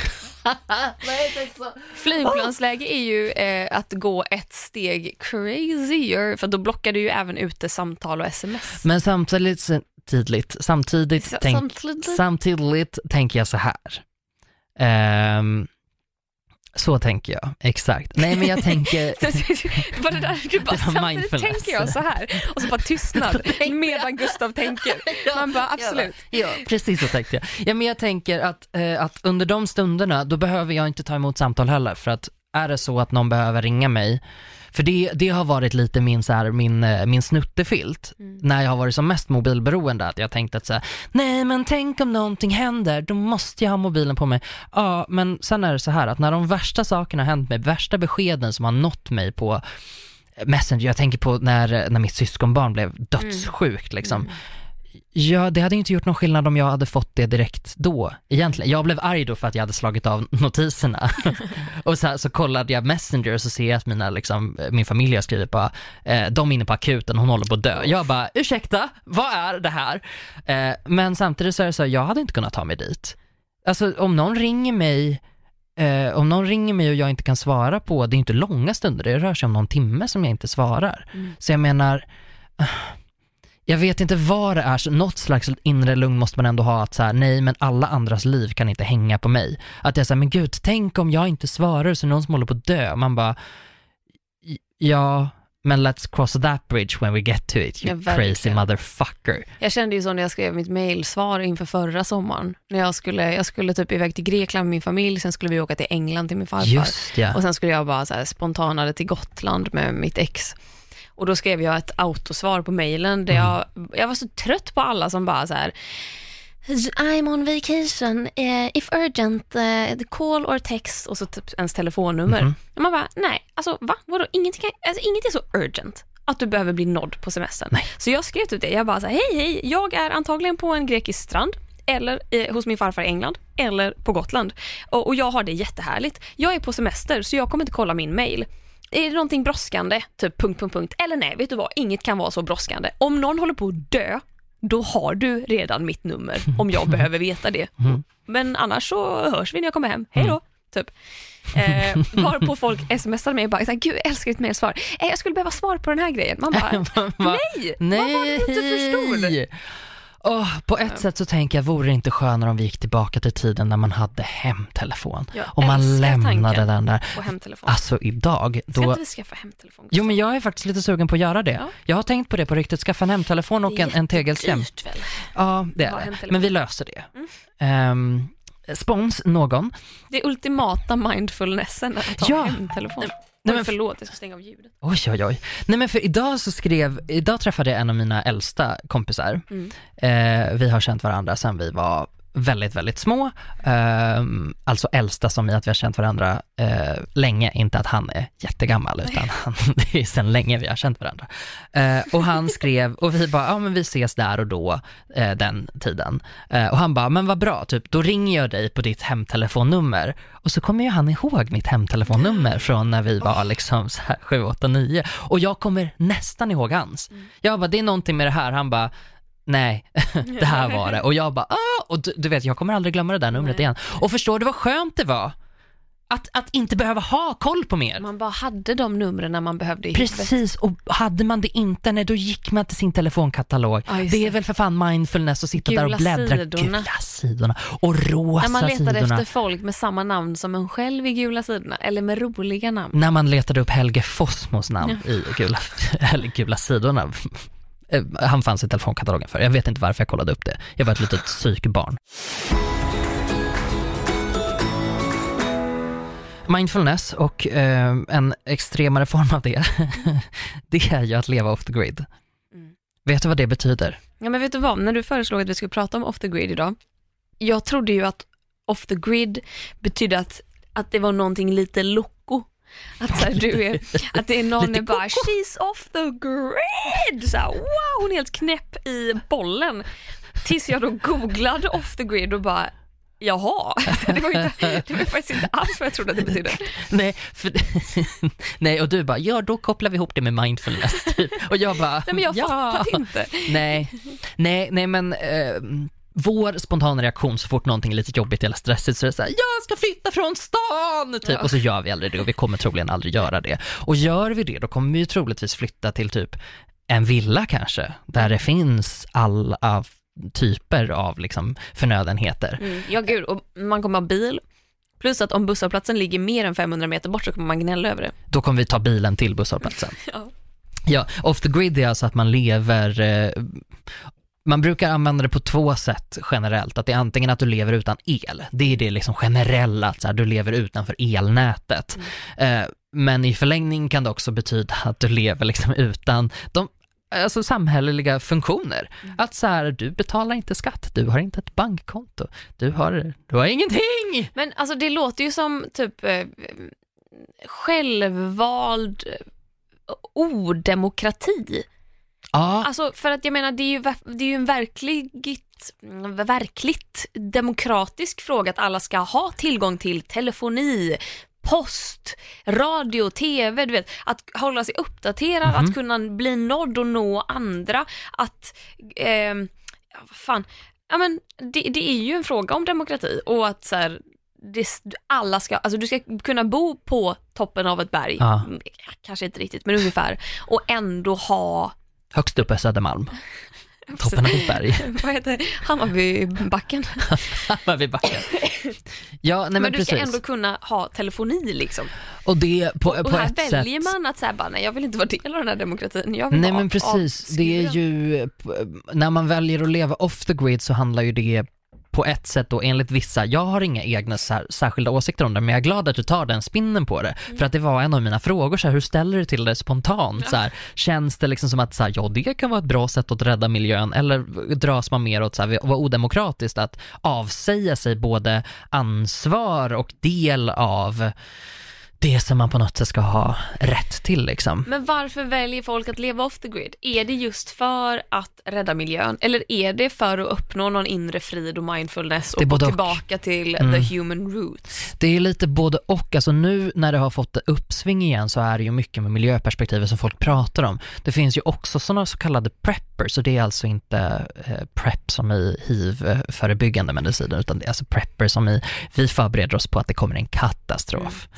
Flygplansläge är ju eh, att gå ett steg crazier, för då blockar du ju även ute samtal och sms. Men samtidigt, samtidigt, samtidigt, tänk, samtidigt. samtidigt tänker jag så här. Ehm, Så tänker jag, exakt. Nej men jag tänker... Var det där, du bara, samtidigt tänker jag så här och så bara tystnad medan Gustav tänker. Man bara absolut. Ja, precis så tänkte jag. Ja, men jag tänker att, eh, att under de stunderna, då behöver jag inte ta emot samtal heller, för att är det så att någon behöver ringa mig, för det, det har varit lite min, så här, min, eh, min snuttefilt, när jag har varit som mest mobilberoende, att jag tänkt att så här, nej men tänk om någonting händer, då måste jag ha mobilen på mig. Ja, men sen är det så här att när de värsta sakerna har hänt mig, värsta beskeden som har nått mig på Messenger, jag tänker på när, när mitt syskonbarn blev dödssjukt liksom. Ja, det hade inte gjort någon skillnad om jag hade fått det direkt då, egentligen. Jag blev arg då för att jag hade slagit av notiserna. och så, här, så kollade jag Messenger och så ser jag att mina, liksom, min familj har skrivit bara, eh, de är inne på akuten, hon håller på att dö. Jag bara, ursäkta, vad är det här? Eh, men samtidigt så är det så, här, jag hade inte kunnat ta mig dit. Alltså om någon ringer mig Eh, om någon ringer mig och jag inte kan svara på, det är inte långa stunder, det rör sig om någon timme som jag inte svarar. Så jag menar, jag vet inte vad det är, så något slags inre lugn måste man ändå ha att så här, nej men alla andras liv kan inte hänga på mig. Att jag säger, men gud, tänk om jag inte svarar så är det någon som håller på att dö. Man bara, ja, men let's cross that bridge when we get to it, you Ja, crazy motherfucker. Jag kände ju så när jag skrev mitt mejlsvar inför förra sommaren. När jag skulle, jag skulle typ iväg till Grekland med min familj, sen skulle vi åka till England till min farfar. Just ja. Och sen skulle jag bara så här spontanade till Gotland med mitt ex. Och då skrev jag ett autosvar på mejlen där jag, jag var så trött på alla som bara så här I'm on vacation, eh, if urgent, eh, call or text och så typ ens telefonnummer. Och man bara, nej, alltså va? Vadå? Ingenting, kan- alltså, inget är så urgent att du behöver bli nådd på semestern. Nej. Så jag skrev ut det, jag bara så här, hej hej, jag är antagligen på en grekisk strand eller eh, hos min farfar i England eller på Gotland och, och jag har det jättehärligt. Jag är på semester så jag kommer inte kolla min mail. Är det någonting brådskande, typ punkt, punkt, punkt, eller nej, vet du vad, inget kan vara så brådskande. Om någon håller på att dö, då har du redan mitt nummer om jag behöver veta det. Men annars så hörs vi när jag kommer hem, hej då. Typ. Eh, varpå folk smsar mig och bara, gud jag älskar ditt mejlsvar. Eh, jag skulle behöva svar på den här grejen. Man bara, nej, Nej! vad var det du inte förstod? Åh, på ett sätt så tänker jag, vore det inte skönare om vi gick tillbaka till tiden när man hade hemtelefon? Jag och man lämnade den där. på hemtelefon. Alltså idag, Ska då... inte vi skaffa hemtelefon? Jo men jag är faktiskt lite sugen på att göra det. Ja. Jag har tänkt på det på riktigt, skaffa en hemtelefon och en, en väl? Ja, det är det. Men vi löser det. Mm. Ehm, spons någon. Det ultimata mindfulnessen att ha Ja. hemtelefon. Nej, men- förlåt, jag ska stänga av ljudet. Oj, oj, oj. Nej men för idag så skrev, idag träffade jag en av mina äldsta kompisar. Mm. Eh, vi har känt varandra sedan vi var väldigt, väldigt små. Ehm, alltså äldsta som i att vi har känt varandra eh, länge, inte att han är jättegammal, utan han, det är sedan länge vi har känt varandra. Eh, och han skrev, och vi bara, ja men vi ses där och då, eh, den tiden. Eh, och han bara, men vad bra, typ, då ringer jag dig på ditt hemtelefonnummer. Och så kommer ju han ihåg mitt hemtelefonnummer från när vi var liksom så här 7, 8, 9. Och jag kommer nästan ihåg hans. Jag bara, det är någonting med det här. Han bara, nej, det här var det. Och jag bara, ah! Och du, du vet, jag kommer aldrig glömma det där numret Nej. igen. Och förstår du vad skönt det var? Att, att inte behöva ha koll på mer. Man bara hade de numren när man behövde i. Precis, och hade man det inte, nej, då gick man till sin telefonkatalog. Ja, just det är väl för fan mindfulness att sitta där och Gula bläddra. sidorna. Gula sidorna. Och rosa När man letade sidorna. efter folk med samma namn som en själv i gula sidorna, eller med roliga namn. När man letade upp Helge Fossmos namn i gula, eller gula sidorna. Eh, Han fanns i telefonkatalogen för. Jag vet inte varför jag kollade upp det. Jag var ett litet psykbarn. Mindfulness och eh, en extremare form av det, det är ju att leva off the grid. Mm. Vet du vad det betyder? Ja men vet du vad, när du föreslog att vi skulle prata om off the grid idag, jag trodde ju att off the grid betydde att, att det var någonting lite loco. Att, så här, du är, att det är någon är bara “she's off the grid”, så här, wow hon är helt knäpp i bollen. Tills jag då googlade off the grid och bara Jaha, det var, inte, det var faktiskt inte alls vad jag trodde att det betydde. Nej, för, nej, och du bara, ja då kopplar vi ihop det med mindfulness. Typ. Och jag bara, Nej men jag ja. fattar inte. Nej, nej, nej men eh, vår spontana reaktion så fort någonting är lite jobbigt eller stressigt så är det såhär, jag ska flytta från stan! Typ. Ja. Och så gör vi aldrig det och vi kommer troligen aldrig göra det. Och gör vi det då kommer vi ju troligtvis flytta till typ en villa kanske, där det finns alla typer av liksom förnödenheter. Mm, ja gud, och man kommer ha bil, Plus att om busshållplatsen ligger mer än 500 meter bort så kommer man gnälla över det. Då kommer vi ta bilen till busshållplatsen. Ja. Ja, off the grid är alltså att man lever eh, man brukar använda det på två sätt generellt, att det är antingen att du lever utan el, det är det liksom generella, att så här, du lever utanför elnätet. Eh, men i förlängning kan det också betyda att du lever liksom utan de alltså samhälleliga funktioner. Att så här, du betalar inte skatt, du har inte ett bankkonto, du har, du har ingenting! Men alltså det låter ju som typ eh, självvald eh, odemokrati. Ja, Alltså för att jag menar det är ju, det är ju en verkligt, verkligt demokratisk fråga att alla ska ha tillgång till telefoni, post, radio, tv, du vet, att hålla sig uppdaterad, att kunna bli nådd och nå andra, att, ja vad fan, ja men det, det är ju en fråga om demokrati och att så här, det, alla ska, alltså du ska kunna bo på toppen av ett berg. Mm, kanske inte riktigt men ungefär, och ändå ha högst upp är Södermalm, toppen av ett berg. vad heter det? Hammarbybacken. vid backen. Ja, nej men, men, du precis. ska ändå kunna ha telefoni liksom. Och det på, Och på här ett väljer sätt... man att säga bara, nej jag vill inte vara del av den här demokratin. Jag vill Nej vara men precis, det är avskuren." ju, när man väljer att leva off the grid så handlar ju det på ett sätt då enligt vissa, jag har inga egna sär, särskilda åsikter om det, men jag är glad att du tar den spinnen på det. För att det var en av mina frågor, så här, hur ställer du till det spontant? Så här, känns det liksom som att så här, ja, det kan vara ett bra sätt att rädda miljön, eller dras man mer åt så här, vad odemokratiskt, att avsäga sig både ansvar och del av det som man på något sätt ska ha rätt till liksom. Men varför väljer folk att leva off the grid? Är det just för att rädda miljön eller är det för att uppnå någon inre frid och mindfulness och gå både och. tillbaka till Mm. the human roots? Det är lite både och, alltså nu när det har fått uppsving igen så är det ju mycket med miljöperspektivet som folk pratar om. Det finns ju också sådana så kallade preppers och det är alltså inte eh, prep som i hiv-förebyggande mediciner utan det är alltså preppers som i vi förbereder oss på att det kommer en katastrof.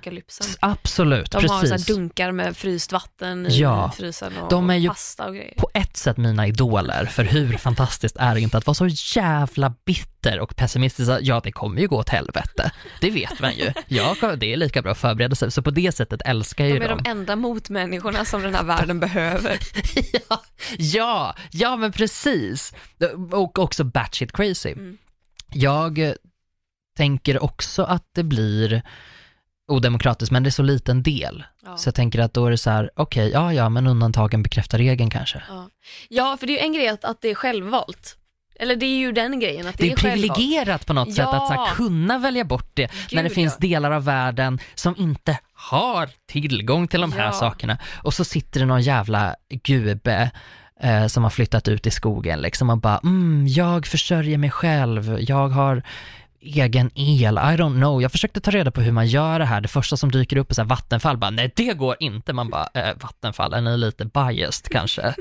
Zombieapokalypsen. Absolut, De har så här precis. dunkar med fryst vatten i Ja. frysen och De är ju pasta och grejer. på ett sätt mina idoler, för hur fantastiskt är det inte att vara så jävla bitter och pessimistisk, ja det kommer ju gå åt helvete, det vet man ju. Ja, det är lika bra att förbereda sig, så på det sättet älskar jag ju De är dem. de enda motmänniskorna som den här världen behöver. ja, ja, ja men precis. Och också batshit crazy. Mm. Jag tänker också att det blir odemokratiskt, men det är så liten del. Ja. Så jag tänker att då är det så här, okej, ja, ja, men undantagen bekräftar regeln kanske. Ja. ja, för det är ju en grej att, att det är självvalt. Eller det är ju den grejen, att det, Det är självvalt. privilegierat på något sätt att så här, Ja. kunna välja bort det när det Gud, finns ja. delar av världen som inte har tillgång till de här Ja. sakerna. Och så sitter det någon jävla gube eh, som har flyttat ut i skogen liksom och bara, mm, jag försörjer mig själv, jag har egen el, I don't know. Jag försökte ta reda på hur man gör det här. Det första som dyker upp är så här Vattenfall, bara nej det går inte. Man bara, eh, Vattenfall, är ni lite biased kanske?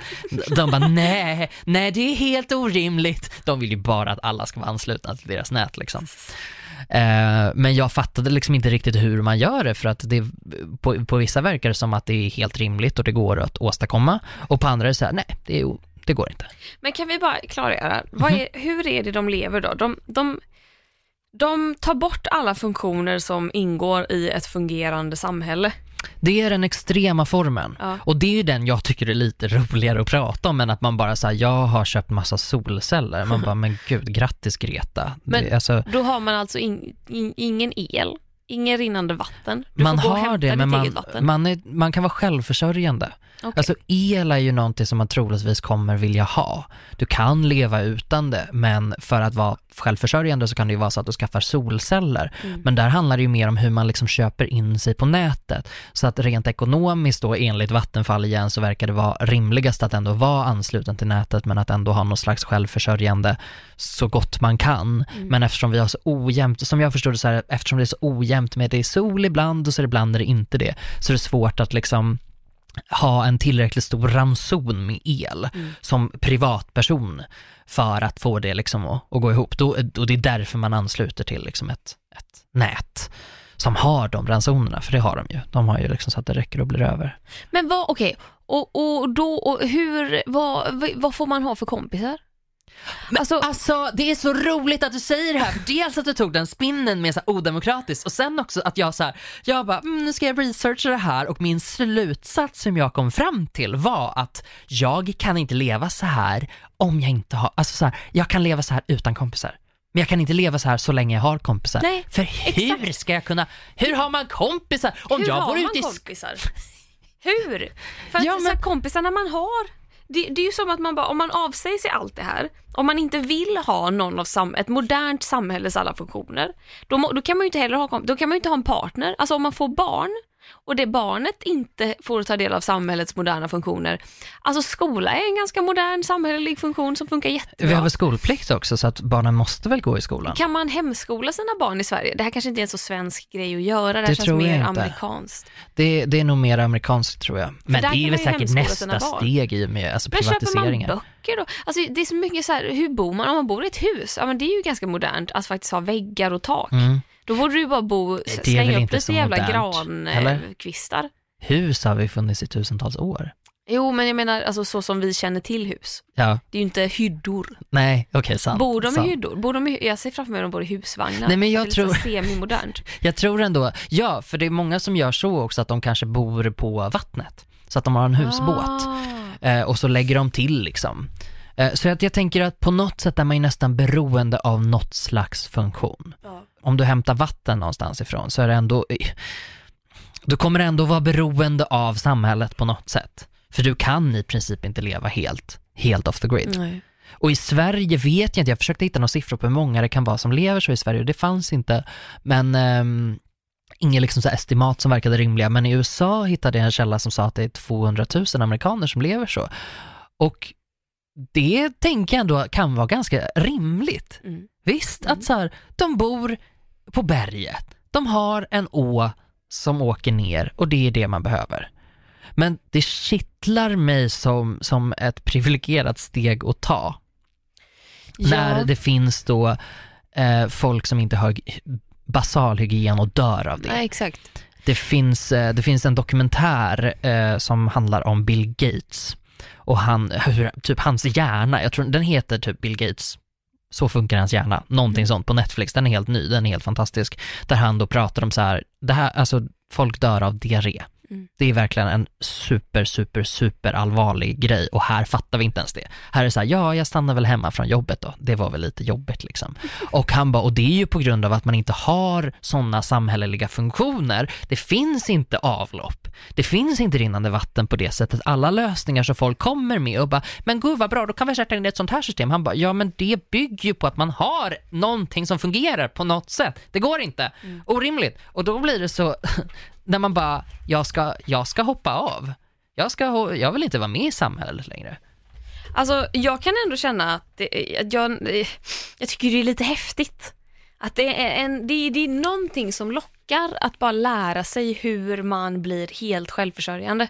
De bara, nej, nej det är helt orimligt. De vill ju bara att alla ska vara anslutna till deras nät liksom. Eh, men jag fattade liksom inte riktigt hur man gör det för att det, på, på vissa verkar det som att det är helt rimligt och det går att åstadkomma och på andra är det så här, nej, det, är, det går inte. Men kan vi bara klargöra, vad Mhm. är, hur är det de lever då? De, de, de tar bort alla funktioner som ingår i ett fungerande samhälle. Det är den extrema formen. Ja. Och det är ju den jag tycker är lite roligare att prata om än att man bara säger jag har köpt massa solceller. Man bara, men gud, grattis Greta. Men- det, alltså, Då har man alltså in, in, ingen el, ingen rinnande vatten. Du man har det, men man, man, är, man kan vara självförsörjande. Okej. Alltså el är ju någonting som man troligtvis kommer vilja ha. Du kan leva utan det, men för att vara självförsörjande så kan det ju vara så att du skaffar solceller. Mm. Men där handlar det ju mer om hur man liksom köper in sig på nätet. Så att rent ekonomiskt då, enligt Vattenfall igen, så verkar det vara rimligast att ändå vara ansluten till nätet, men att ändå ha någon slags självförsörjande så gott man kan. Mm. Men eftersom vi har så ojämnt, som jag förstår det så här, eftersom det är så ojämnt med det är sol ibland och så är det ibland är det inte det, så är det svårt att liksom ha en tillräckligt stor ranson med el Mm. som privatperson för att få det liksom att, att gå ihop. Då, och det är därför man ansluter till liksom ett, ett nät som har de ransonerna, för det har de ju. De har ju liksom så att det räcker och blir över. Men vad, okej, och, och då, och hur, vad, vad får man ha för kompisar? Alltså, alltså, det är så roligt att du säger det här, dels att du tog den spinnen med så här odemokratiskt och sen också att jag så här, jag bara, mm, nu ska jag researcha det här och min slutsats som jag kom fram till var att jag kan inte leva så här om jag inte har, alltså så här, jag kan leva så här utan kompisar. Men jag kan inte leva så här så länge jag har kompisar. Nej, för hur exakt. ska jag kunna, hur har man kompisar? Om Hur jag har bor man ute i kompisar? Hur? För att Ja, så här, men- kompisarna man har, det, det är ju som att man bara, om man avsäger sig allt det här, om man inte vill ha någon av sam, ett modernt samhälles alla funktioner, då, då kan man ju inte heller ha, då kan man ju inte ha en partner. Alltså om man får barn och det barnet inte får ta del av samhällets moderna funktioner. Alltså skola är en ganska modern samhällelig funktion som funkar jättebra. Vi har väl skolplikt också så att barnen måste väl gå i skolan? Kan man hemskola sina barn i Sverige? Det här kanske inte är en så svensk grej att göra, det Det känns mer inte. amerikanskt. Det, det är nog mer amerikanskt tror jag. Men det är väl säkert nästa steg i och med alltså, Men köper man privatiseringar. böcker då? Alltså det är så mycket så här, hur bor man? Om man bor i ett hus, ja men det är ju ganska modernt att faktiskt ha väggar och tak. Mm. Då borde du bara bo, slänga upp lite jävla grankvistar. Hus har vi funnits i tusentals år. Jo men jag menar alltså så som vi känner till hus. Ja, Det är ju inte hyddor. nej, okej, sant. Bor de sant. i hyddor? Bor de i, jag ser framför mig att de bor i husvagnar. Nej, men jag det är lite tror- semi-modernt. Jag tror ändå, ja, för det är många som gör så också att de kanske bor på vattnet. Så att de har en husbåt. Ah. Eh, och så lägger de till liksom. Eh, så att jag tänker att på något sätt är man ju nästan beroende av något slags funktion. Ja. Om du hämtar vatten någonstans ifrån så är det ändå, du kommer ändå vara beroende av samhället på något sätt. För du kan i princip inte leva helt, helt off the grid. Nej. Och i Sverige vet jag inte, jag försökte hitta några siffror på hur många det kan vara som lever så i Sverige och det fanns inte. Men um, inga liksom så estimat som verkade rimliga. Men i USA hittade jag en källa som sa att det är 200 000 amerikaner som lever så. Och det tänker jag ändå kan vara ganska rimligt. Mm. Visst, Mm. att så här, de bor på berget, de har en å som åker ner och det är det man behöver. Men det kittlar mig som, som ett privilegierat steg att ta när det finns då eh, folk som inte har basalhygien och dör av det. Nej, exakt. Det finns, eh, det finns en dokumentär eh, som handlar om Bill Gates och han, hur, typ hans hjärna, jag tror den heter typ Bill Gates så funkar hans hjärna, någonting sånt på Netflix, den är helt ny, den är helt fantastisk. Där han då pratar om så här, det här, alltså folk dör av diarré. Mm. Det är verkligen en super, super, super allvarlig grej och här fattar vi inte ens det. Här är det så här, ja, jag stannar väl hemma från jobbet då. Det var väl lite jobbigt liksom. Och han bara, och det är ju på grund av att man inte har sådana samhälleliga funktioner. Det finns inte avlopp. Det finns inte rinnande vatten på det sättet. Alla lösningar som folk kommer med och bara, men gud vad bra, då kan vi sätta in ett sånt här system. Han bara, ja men det bygger ju på att man har någonting som fungerar på något sätt. Det går inte. Orimligt. Och då blir det så, när man bara, jag ska, jag ska hoppa av. Jag, ska, jag vill inte vara med i samhället längre. Alltså jag kan ändå känna att, det, att jag, jag tycker det är lite häftigt. Att det är, en, det, är, det är någonting som lockar att bara lära sig hur man blir helt självförsörjande.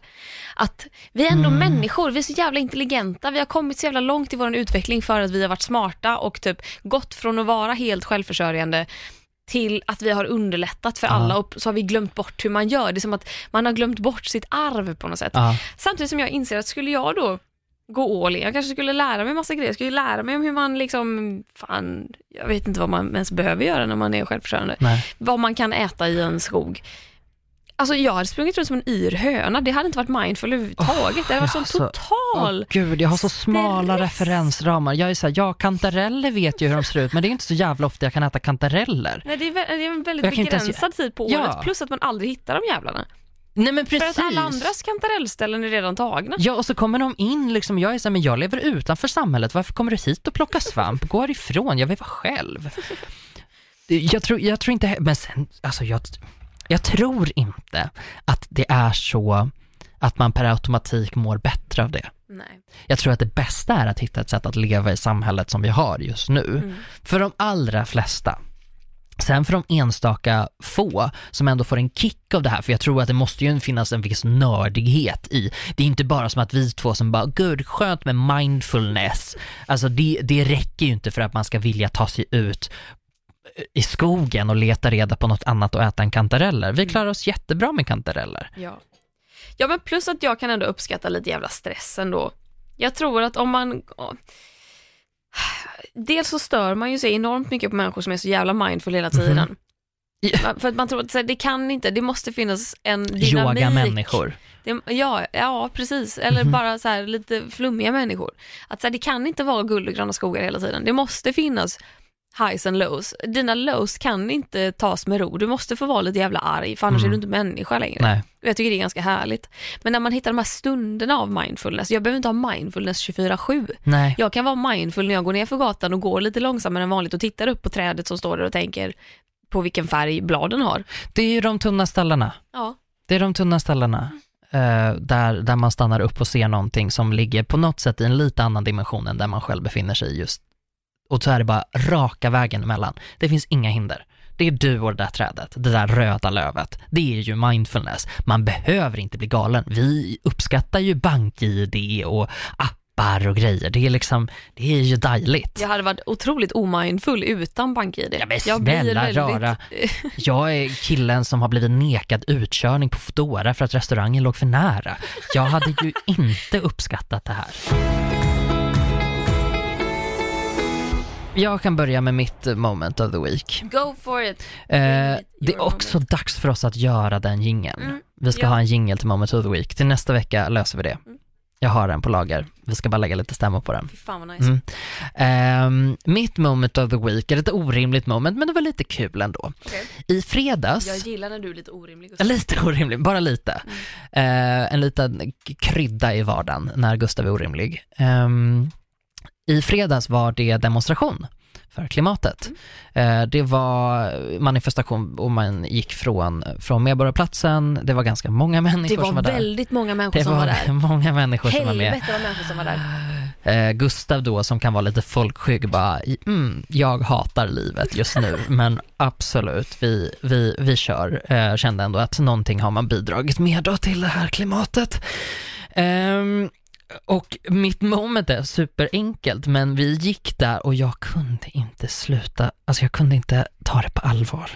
Att vi är ändå människor, vi är så jävla intelligenta, vi har kommit så jävla långt i vår utveckling för att vi har varit smarta och typ gått från att vara helt självförsörjande till att vi har underlättat för alla och så har vi glömt bort hur man gör. Det är som att man har glömt bort sitt arv på något sätt. Samtidigt som jag inser att skulle jag då gå all in, jag kanske skulle lära mig massa grejer, jag skulle lära mig om hur man liksom, fan, jag vet inte vad man ens behöver göra när man är självförsörjande. Nej. Vad man kan äta i en skog. Alltså jag hade sprungit runt som en yr höna, det hade inte varit mindful överhuvudtaget. det hade varit sån alltså, total... Åh, gud, jag har så smala stress. referensramar. Jag är såhär, ja kantareller vet ju hur de ser ut, men det är inte så jävla ofta jag kan äta kantareller. Nej, det är, det är en väldigt inte ens- begränsad tid på Ja. året, plus att man aldrig hittar de jävlarna. Nej men precis. För att alla andras kantarellställen är redan tagna. Ja, och så kommer de in liksom, jag är såhär, men jag lever utanför samhället, varför kommer du hit och plockar svamp? Gå härifrån, jag vill vara själv. Jag tror, jag tror inte, men sen, alltså jag, jag tror inte att det är så att man per automatik mår bättre av det. Nej. Jag tror att det bästa är att hitta ett sätt att leva i samhället som vi har just nu. Mm. För de allra flesta. Sen för de enstaka få som ändå får en kick av det här, för jag tror att det måste ju finnas en viss nördighet i. Det är inte bara som att vi två som bara, gud skönt med mindfulness. Alltså det, det räcker ju inte för att man ska vilja ta sig ut i skogen och leta reda på något annat och äta en kantareller. Vi klarar oss jättebra med kantareller. Ja. ja, men plus att jag kan ändå uppskatta lite jävla stress ändå. Jag tror att om man... dels så stör man ju sig enormt mycket på människor som är så jävla mindful hela tiden. Mhm. Ja. Man- För att man tror att det kan inte, det måste finnas en dynamik. Yoga-människor. Ja, ja, precis. Eller Mhm. bara så här, lite flummiga människor. Att så här, det kan inte vara guld och gröna skogar hela tiden. Det måste finnas highs and lows. Dina lows kan inte tas med ro. Du måste få vara lite jävla arg, för annars Mm. är du inte människa längre. Nej. Jag tycker det är ganska härligt. Men när man hittar de här stunderna av mindfulness, jag behöver inte ha mindfulness 24-7. Nej. Jag kan vara mindful när jag går ner för gatan och går lite långsammare än vanligt och tittar upp på trädet som står där och tänker på vilken färg bladen har. Det är ju de tunna stallarna. Ja, Det är de tunna ställena eh, där, där man stannar upp och ser någonting som ligger på något sätt i en lite annan dimension än där man själv befinner sig just. Och så är det bara raka vägen emellan. Det finns inga hinder. Det är du och det där trädet, det där röda lövet. Det är ju mindfulness. Man behöver inte bli galen. Vi uppskattar ju bank-id och appar och grejer. Det är liksom, det är ju dejligt. jag hade varit otroligt omindful utan BankID. Ja, men jag snälla rara. Jag är killen som har blivit nekad utkörning på Foodora för att restaurangen låg för nära. Jag hade ju inte uppskattat det här. Jag kan börja med mitt moment of the week. Go for it. Eh, det är också dags för oss att göra den jingeln. Mm, Vi ska ja. ha en jingel till moment of the week. Till nästa vecka löser vi det. Mm. Jag har den på lager. Vi ska bara lägga lite stämmor på den. Fy fan vad nice. Mm. Ehm, mitt moment of the week är ett orimligt moment, men det var lite kul ändå. Okej. I fredags, Jag gillar när du är lite orimlig. Gustav. lite orimlig, bara lite. Mm. Eh, en liten krydda i vardagen när Gustav är orimlig. I fredags var det demonstration för klimatet. Mm. Det var manifestation och man gick från, från Medborgarplatsen, det var ganska många människor Det var som var där. väldigt många människor Det som var var där. många människor som var med. Helvete vad människor som var där. Eh, Gustav då som kan vara lite folkskygg bara, mm, jag hatar livet just nu, men absolut, vi, vi, vi kör. Eh, kände ändå att någonting har man bidragit med då till det här klimatet. Ehm, och mitt moment är superenkelt, men vi gick där och jag kunde inte sluta, alltså jag kunde inte ta det på allvar.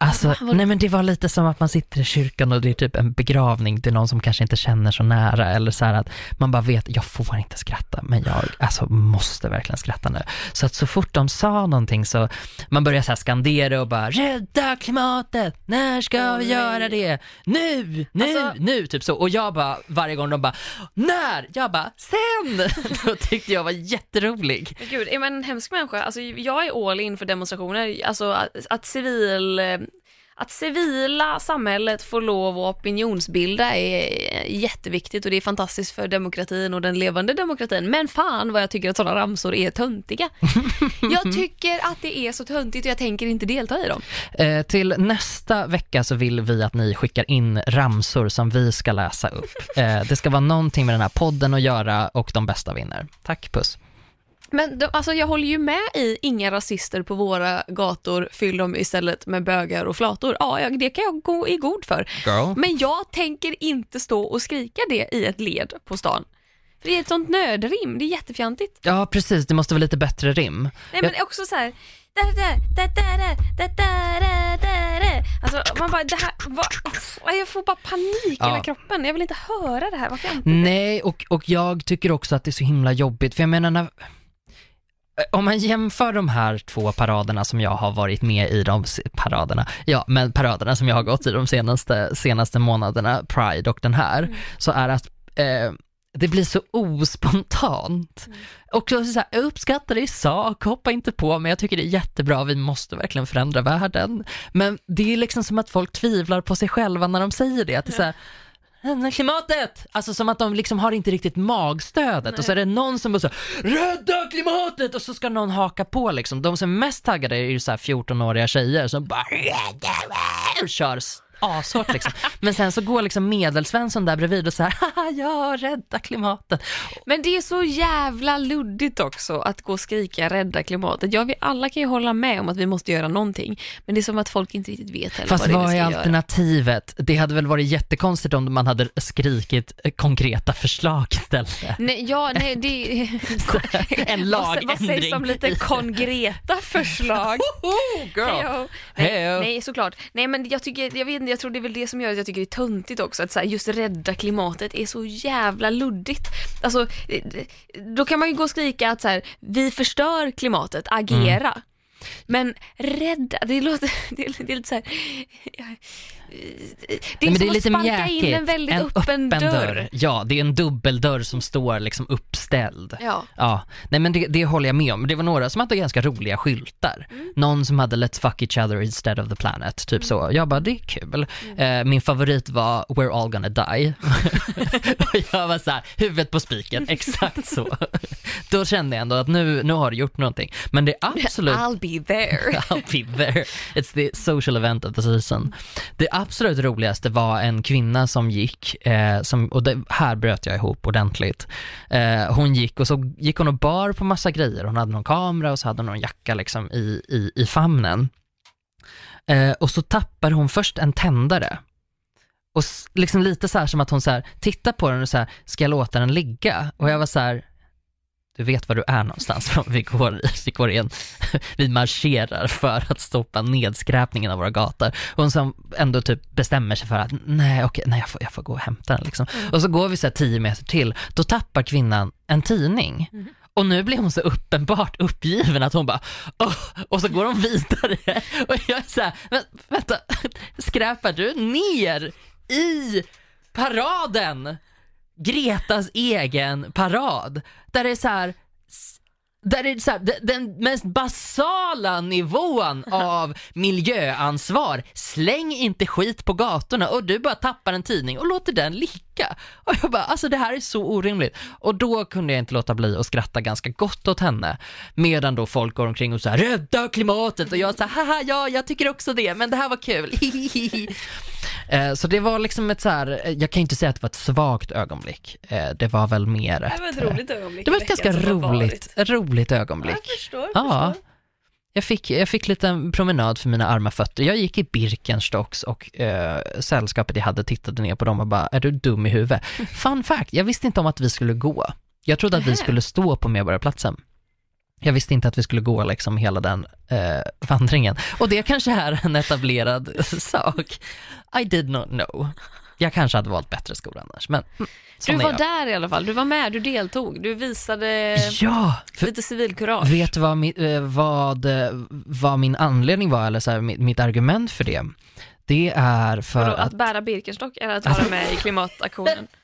Alltså, nej men det var lite som att man sitter i kyrkan och det är typ en begravning till någon som kanske inte känner så nära eller så här att man bara vet, jag får inte skratta, men jag alltså måste verkligen skratta nu. Så att så fort de sa någonting så, man börjar så här skandera och bara rädda klimatet, när ska vi göra det? Nu, nu, Alltså- nu, typ så. Och jag bara, varje gång de bara, när? Jag bara, sen! Då tyckte jag var jätterolig. Gud, är man en hemsk människa? Alltså, jag är all in för demonstrationer. Alltså att, att civil... Att civila samhället får lov att opinionsbilda är jätteviktigt och det är fantastiskt för demokratin och den levande demokratin. Men fan vad jag tycker att sådana ramsor är töntiga. Jag tycker att det är så töntigt och jag tänker inte delta i dem. Eh, till nästa vecka så vill vi att ni skickar in ramsor som vi ska läsa upp. Eh, det ska vara någonting med den här podden att göra och de bästa vinner. Tack, puss. Men de, alltså jag håller ju med i inga rasister på våra gator, fyll dem istället med bögar och flator. Ja, jag, det kan jag gå i god för. Girl. Men jag tänker inte stå och skrika det i ett led på stan. För det är ett sånt nödrim, det är jättefjantigt. Ja, precis, det måste vara lite bättre rim. Nej, men jag... också så här... Alltså man bara, det här, vad, jag får bara panik ja. i hela kroppen. Jag vill inte höra det här, varför jag inte? Nej, och, och jag tycker också att det är så himla jobbigt, för jag menar när om man jämför de här två paraderna som jag har varit med i, de paraderna, ja men paraderna som jag har gått i de senaste, senaste månaderna, Pride och den här, Mm. så är att eh, det blir så ospontant. Mm. Och så, så här, jag uppskattar det i sak, hoppa inte på men jag tycker det är jättebra, vi måste verkligen förändra världen. Men det är liksom som att folk tvivlar på sig själva när de säger det, att det är så här, klimatet! Alltså som att de liksom har inte riktigt magstödet och så är det någon som bara så rädda klimatet och så ska någon haka på liksom. De som är mest taggade är ju så här 14-åriga tjejer som bara rädda och kör ashårt liksom. Men sen så går liksom medelsvensson där bredvid och så här haha ja, rädda klimatet. Men det är så jävla luddigt också att gå och skrika rädda klimatet. Ja, vi alla kan ju hålla med om att vi måste göra någonting, men det är som att folk inte riktigt vet heller Fast vad vad är ska göra. alternativet? Det hade väl varit jättekonstigt om man hade skrikit eh, konkreta förslag istället. Nej, ja, nej, det En vad, vad sägs lagändring om lite konkreta förslag? Woho, girl! Hejo. Nej, Hejo. nej, såklart. Nej, men jag tycker, jag vet inte, jag tror det är väl det som gör att jag tycker det är töntigt också, att så här, just rädda klimatet är så jävla luddigt. Alltså, eh, då kan man ju gå och skrika att så här, vi förstör klimatet, agera. Mm. Men rädda, det låter, det är, det är lite så här, det är Nej, som det är lite att sparka in mjäkigt. en väldigt öppen, dörr. Ja, det är en dubbeldörr som står liksom uppställd. Ja. Ja, nej men det, det håller jag med om. Det var några som hade ganska roliga skyltar. Mm. Någon som hade Let's fuck each other instead of the planet, typ så. Jag bara, det är kul. Eh, min favorit var We're all gonna die. och jag var så här, huvudet på spiken, exakt så. Då kände jag ändå att nu, nu har du gjort någonting. Men det är absolut I'll be there. I'll be there. It's the social event of the season. Det absolut roligaste var en kvinna som gick, eh, som, och det, här bröt jag ihop ordentligt. Eh, hon gick och så gick hon och bar på massa grejer. Hon hade någon kamera och så hade hon någon jacka liksom i, i, i famnen. Eh, och så tappar hon först en tändare. Och liksom lite så här som att hon så här, tittar på den och så här, ska jag låta den ligga? Och jag var så här, du vet var du är någonstans. Vi går, vi går in, vi marscherar för att stoppa nedskräpningen av våra gator. Och hon som ändå typ bestämmer sig för att nej, okej, nej jag, får, jag får gå och hämta den liksom. Och så går vi så här tio meter till, då tappar kvinnan en tidning. Och nu blir hon så uppenbart uppgiven att hon bara, "Åh", och så går hon vidare. Och jag är så här, "Men, vänta, skräpar du ner i paraden? Gretas egen parad. Där det är så här, där det är så här, de- den mest basala nivån av miljöansvar. Släng inte skit på gatorna och du bara tappar en tidning och låter den ligga. Och jag bara, alltså det här är så orimligt. Och då kunde jag inte låta bli att skratta ganska gott åt henne. Medan då folk går omkring och så här, rädda klimatet och jag så här, haha ja, jag tycker också det, men det här var kul. Eh, Så det var liksom ett så här, eh, jag kan inte säga att det var ett svagt ögonblick. Eh, Det var väl mer ett... Det var ett roligt ögonblick. det var ett ganska roligt, roligt ögonblick. Jag förstår, Ja. förstår. Jag fick, jag fick lite en promenad för mina arma fötter. Jag gick i Birkenstocks och eh, sällskapet jag hade tittade ner på dem och bara, är du dum i huvudet? Fun fact, jag visste inte om att vi skulle gå. Jag trodde att vi skulle stå på Medborgarplatsen. Jag visste inte att vi skulle gå liksom hela den eh, vandringen. Och det kanske är en etablerad sak. I did not know. Jag kanske hade valt bättre skor annars, men mm, Du var där i alla fall, du var med, du deltog, du visade Ja, lite civilkurage. Vet du vad, eh, vad, eh, vad min anledning var, eller så här, mitt, mitt argument för det? Det är för Vadå, att, att bära Birkenstock eller att vara med i klimataktionen?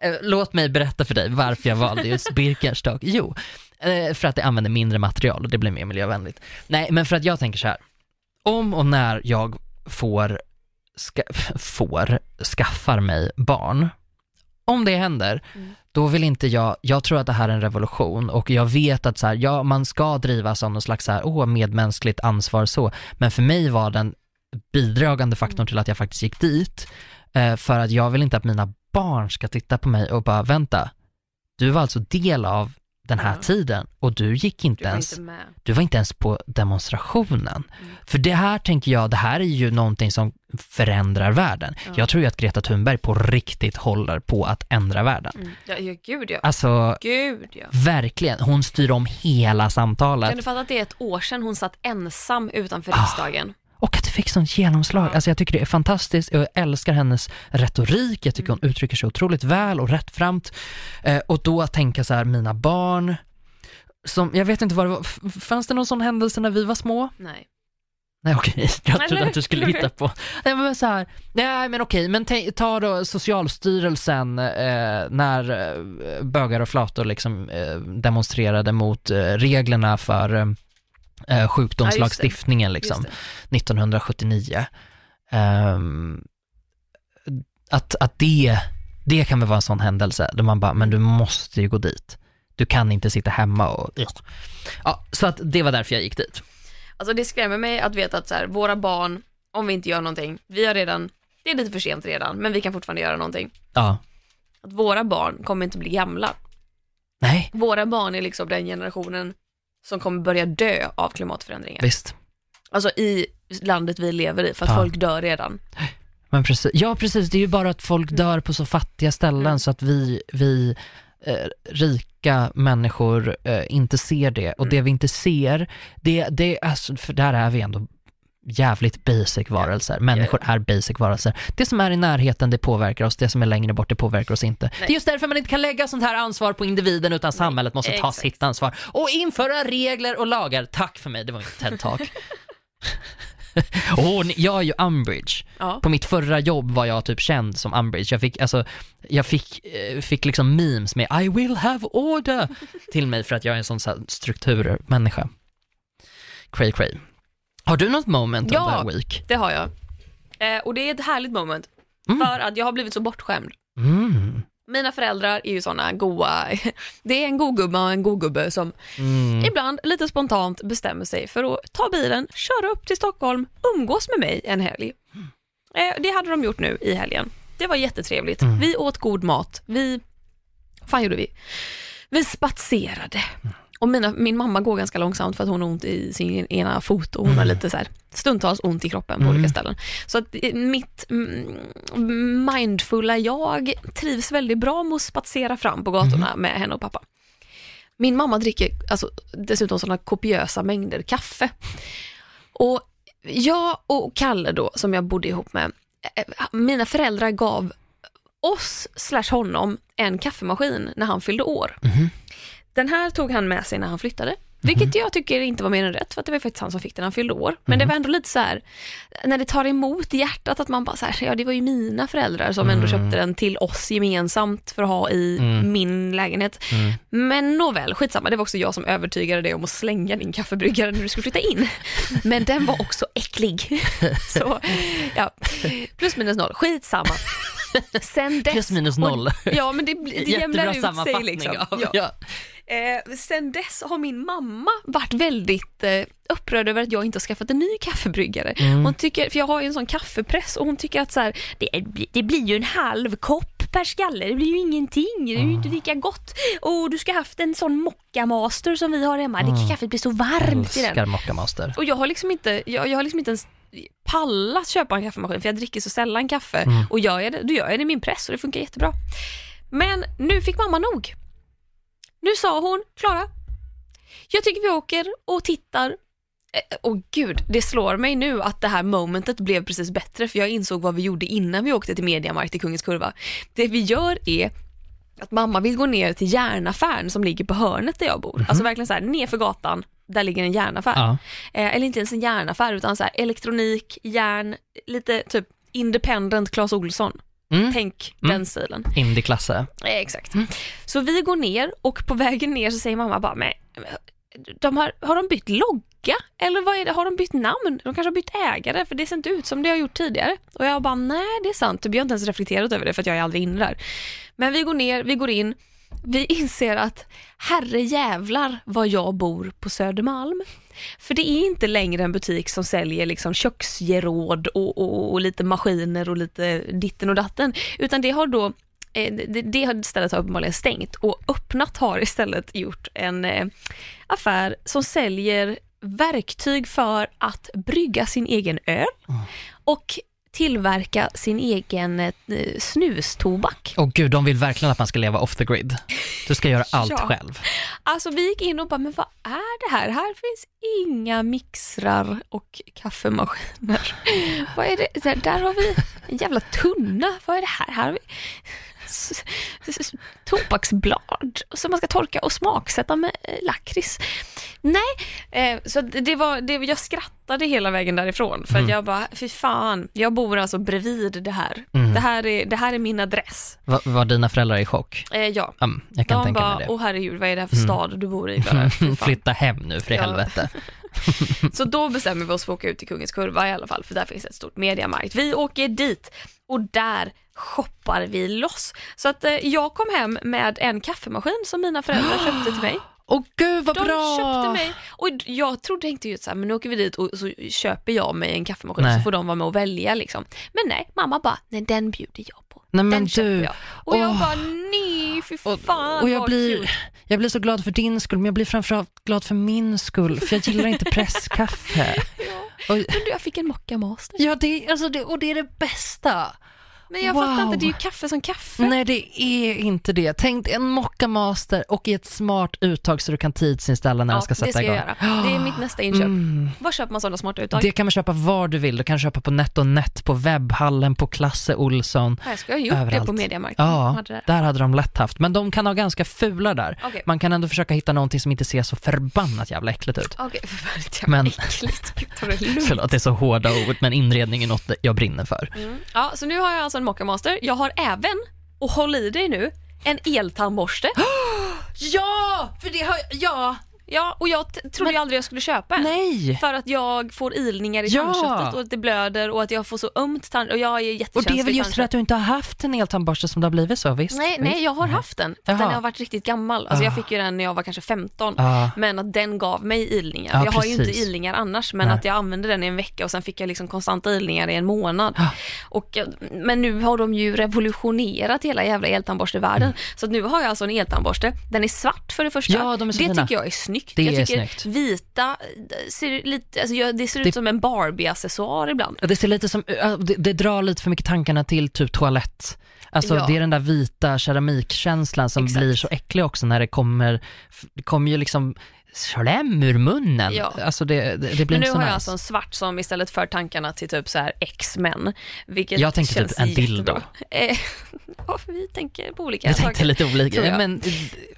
eh, låt mig berätta för dig varför jag valde just Birkenstock. Jo, eh, för att det använder mindre material och det blir mer miljövänligt. Nej, men för att jag tänker så här, om och när jag får, ska, får, skaffar mig barn, om det händer, Mm. då vill inte jag, jag tror att det här är en revolution och jag vet att så här, ja, man ska drivas av någon slags så här, åh, medmänskligt ansvar så, men för mig var den bidragande faktorn till att jag faktiskt gick dit, eh, för att jag vill inte att mina barn ska titta på mig och bara, vänta, du var alltså del av den här Ja. tiden och du gick inte Du ens inte du var inte ens på demonstrationen. Mm. För det här tänker jag, det här är ju någonting som förändrar världen. Ja. Jag tror ju att Greta Thunberg på riktigt håller på att ändra världen. Mm. Ja, ja, gud ja. Alltså, Gud ja. verkligen. Hon styr om hela samtalet. Kan du fatta att det är ett år sedan hon satt ensam utanför Ah. riksdagen? Och att det fick sånt genomslag. Alltså jag tycker det är fantastiskt. Jag älskar hennes retorik. Jag tycker Mm. hon uttrycker sig otroligt väl och rättframt. Eh, och då att tänka så här, mina barn, som, jag vet inte vad det var, fanns det någon sån händelse när vi var små? Nej. Nej okej, jag trodde Eller? att du skulle hitta på. Nej men så här, nej men okej, men ta- då Socialstyrelsen eh, när eh, bögar och flator liksom eh, demonstrerade mot eh, reglerna för eh, sjukdomslagstiftningen liksom, Just det. 1979. Ehm, att, att det, det kan väl vara en sån händelse där man bara, men du måste ju gå dit. Du kan inte sitta hemma och... Ja, så att det var därför jag gick dit. Alltså det skrämmer mig att veta att så här, våra barn, om vi inte gör någonting, vi har redan, det är lite för sent redan, men vi kan fortfarande göra någonting. Ja, Att våra barn kommer inte bli gamla. nej, Våra barn är liksom den generationen som kommer börja dö av klimatförändringar. visst. Alltså i landet vi lever i, för att Ja. folk dör redan. Men precis, ja precis, det är ju bara att folk dör på så fattiga ställen Mm. så att vi, vi eh, rika människor eh, inte ser det. Och Mm. det vi inte ser, det, det alltså, för där är vi ändå jävligt basic varelser. Människor är basic varelser. Det som är i närheten, det påverkar oss. Det som är längre bort, det påverkar oss inte. Det är just därför man inte kan lägga sånt här ansvar på individen, utan samhället måste ta exakt. sitt ansvar. Och införa regler och lagar. Tack för mig, det var inte TED-talk. Ni- jag är ju Umbridge. Ja. På mitt förra jobb var jag typ känd som Umbridge. Jag fick, alltså, jag fick, eh, fick liksom memes med I will have order till mig för att jag är en sån så här strukturmänniska. Cray cray. Har du något moment Ja. of the week? Det har jag. Eh, och det är ett härligt moment. Mm. För att jag har blivit så bortskämd. Mm. Mina föräldrar är ju såna goa, det är en god gubbe och en god gubbe som Mm. ibland lite spontant bestämmer sig för att ta bilen, köra upp till Stockholm, umgås med mig en helg. Eh, det hade de gjort nu i helgen. Det var jättetrevligt. Mm. Vi åt god mat. Vi, vad fan gjorde vi? Vi spatserade. Och mina, min mamma går ganska långsamt för att hon har ont i sin ena fot och hon har lite så här, stundtals ont i kroppen på Mm. olika ställen. Så att eh, mitt mm, mindfulla jag trivs väldigt bra med att spatsera fram på gatorna med henne och pappa. Min mamma dricker alltså, dessutom sådana kopiösa mängder kaffe. Och jag och Kalle då, som jag bodde ihop med, eh, mina föräldrar gav oss slash honom en kaffemaskin när han fyllde år. Mhm. Den här tog han med sig när han flyttade. Vilket jag tycker inte var mer än rätt för att det var faktiskt han som fick den när han fyllde år. Men det var ändå lite så här, när det tar emot i hjärtat att man bara så här, ja det var ju mina föräldrar som ändå köpte den till oss gemensamt för att ha i Mm. min lägenhet. Mm. Men nåväl, skitsamma, det var också jag som övertygade dig om att slänga din kaffebryggare när du skulle flytta in. Men den var också äcklig. Så, ja, plus minus noll, skitsamma. Sen dess, Plus minus noll. Och, ja men det, det jämnar ut sig liksom. av, Ja. ja. Eh, sen dess har min mamma varit väldigt eh, upprörd över att jag inte har skaffat en ny kaffebryggare. Mm. Hon tycker, för jag har ju en sån kaffepress och hon tycker att så här, det, blir- det blir ju en halv kopp per skalle, det blir ju ingenting, det är ju inte lika gott. Och du ska haft en sån mocca master som vi har hemma, det kaffet blir så varmt i den. Älskar Moccamaster. Och jag har liksom inte, jag, jag har liksom inte ens pallat köpa en kaffemaskin för jag dricker så sällan kaffe Mm. och gör jag det, då gör jag det i min press och det funkar jättebra. Men nu fick mamma nog. Nu sa hon, Klara, jag tycker vi åker och tittar. Eh, Och gud, det slår mig nu att det här momentet blev precis bättre för jag insåg vad vi gjorde innan vi åkte till Mediamarkt i Kungens Kurva. Det vi gör är att mamma vill gå ner till järnaffären som ligger på hörnet där jag bor. Alltså verkligen så här, nerför gatan, där ligger en järnaffär. Ja. Eh, eller inte ens en järnaffär utan så här, elektronik, järn, lite typ independent Clas Ohlson. Mm. Tänk Mm. den stilen. Indie-klasse. Eh, exakt. Så vi går ner och på vägen ner så säger mamma bara, men de har, har de bytt logga? Eller vad är det? Har de bytt namn? De kanske har bytt ägare för det ser inte ut som det har gjort tidigare. Och jag bara, nej det är sant. Jag har inte ens reflekterat över det för att jag är aldrig inne där. Men vi går ner, vi går in, vi inser att herre jävlar vad jag bor på Södermalm. För det är inte längre en butik som säljer liksom köksgeråd och, och, och lite maskiner och lite ditten och datten, utan det har då det, det har stället har uppenbarligen stängt och öppnat har istället gjort en eh, affär som säljer verktyg för att brygga sin egen öl och tillverka sin egen eh, snustobak. Åh gud, de vill verkligen att man ska leva off the grid. Du ska göra allt Ja. själv. Alltså vi gick in och bara, men vad är det här? Här finns inga mixrar och kaffemaskiner. vad är det? Där, där har vi en jävla tunna. Vad är det här? Här har vi tobaksblad som man ska torka och smaksätta med eh, lakrits. Nej, eh, så det var, det, jag skrattade hela vägen därifrån för Mm. jag bara, fy fan, jag bor alltså bredvid det här. Mm. Det, här är, det här är min adress. Va, var dina föräldrar i chock? Eh, ja. Mm, jag kan De tänka bara, mig det. åh herregud, vad är det här för Mm. stad du bor i? Bara. Flytta hem nu för i Ja. helvete. Så då bestämmer vi oss för att åka ut till Kungens Kurva i alla fall, för där finns ett stort mediamarkt. Vi åker dit och där shoppar vi loss. Så att eh, jag kom hem med en kaffemaskin som mina föräldrar köpte till mig. Åh gud vad De bra! köpte mig och jag trodde tänkte ju så här, men nu åker vi dit och så köper jag mig en kaffemaskin Nej. så får de vara med och välja liksom. Men nej, mamma bara, nej den bjuder jag på. Nej men den köper du, jag. Och jag åh. bara, nej fy och, fan och jag vad blir, cute. jag blir så glad för din skull, men jag blir framförallt glad för min skull, för jag gillar inte presskaffe. Ja. Och, Men du, jag fick en mocka master. ja, det, alltså det, och det är det bästa. Men jag Wow. fattar inte, det är ju kaffe som kaffe. Nej, det är inte det. Tänk en Mocca Master och i ett smart uttag så du kan tidsinställa när ja, den ska sätta det ska igång. jag göra. Det är mitt nästa inköp. Mm. Var köper man sådana smarta uttag? Det kan man köpa var du vill. Du kan köpa på NetOnNet, på webbhallen, på Klasse Olsson. Jag ska ha gjort det Överallt. på Mediamarkt. Ja, Hade det. där hade de lätt haft. Men de kan ha ganska fula där. Okej. Man kan ändå försöka hitta någonting som inte ser så förbannat jävla äckligt ut. Okej, väldigt Men- men... äckligt. Gud, Ta det lugnt. Förlåt, det är så hårda ord, men inredning är något jag brinner för. Mm. Ja, så nu har jag alltså alltså en mockamaster. Jag har även, och håll i dig nu, en eltandborste. Ja, för det har ja. Ja, och jag trodde ju aldrig jag skulle köpa en. Nej! För att jag får ilningar i Ja. tandköttet och att det blöder och att jag får så ömt tand och jag är Och jättekänslig det är väl just för att du inte har haft en eltandborste som det har blivit så, visst? Nej, visst? nej, jag har haft den. Den har varit riktigt gammal. Alltså jag Ah. fick ju den när jag var kanske 15. Ja. Men att den gav mig ilningar. Ja, jag har ju inte ilningar annars, men Nej. att jag använde den i en vecka och sen fick jag liksom konstanta ilningar i en månad. Ah. Och, eh, men nu har de ju revolutionerat hela jävla eltandborstevärlden. Så att nu har jag alltså en eltandborste. Den är svart för det första. Mm. Ja, de är så det fina. tycker jag är snyggt. Det jag är tycker snyggt. vita eh, ser lite, alltså jag, det ser ut Det- som en Barbie-accessoar ibland. Det ser lite som, ja, det, det drar lite för mycket tankarna till typ toalett. Alltså Ja. det är den där vita keramikkänslan som Exakt. blir så äcklig också när det kommer, det kommer ju liksom slem ur munnen. Ja. Alltså det, det, det blir Men nu inte så har nice. jag alltså en svart som istället för tankarna till typ så här X-Men. Vilket Jag tänkte känns typ en dildo. Eh, ja, vi tänker på olika jag saker. tänkte lite olika, jag. men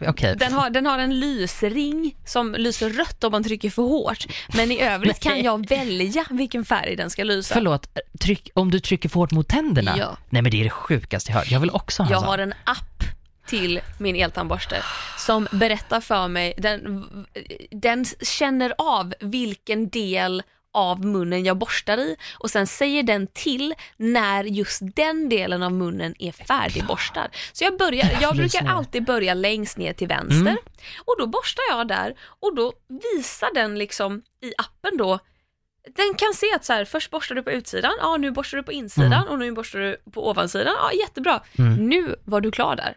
eh, okej. Den har, den har en lysring som lyser rött om man trycker för hårt. Men i övrigt kan jag välja vilken färg den ska lysa. Förlåt, tryck, om du trycker för hårt mot tänderna? Ja. Nej men det är det sjukaste jag hört. Jag vill också ha en Jag sån. har en app till min eltandborste som berättar för mig, den, den känner av vilken del av munnen jag borstar i och sen säger den till när just den delen av munnen är färdigborstad. Så jag, börjar, jag brukar alltid börja längst ner till vänster Mm. och då borstar jag där och då visar den liksom i appen då den kan se att så här, först borstar du på utsidan, ja nu borstar du på insidan Mm. och nu borstar du på ovansidan, ja jättebra. Mm. Nu var du klar där.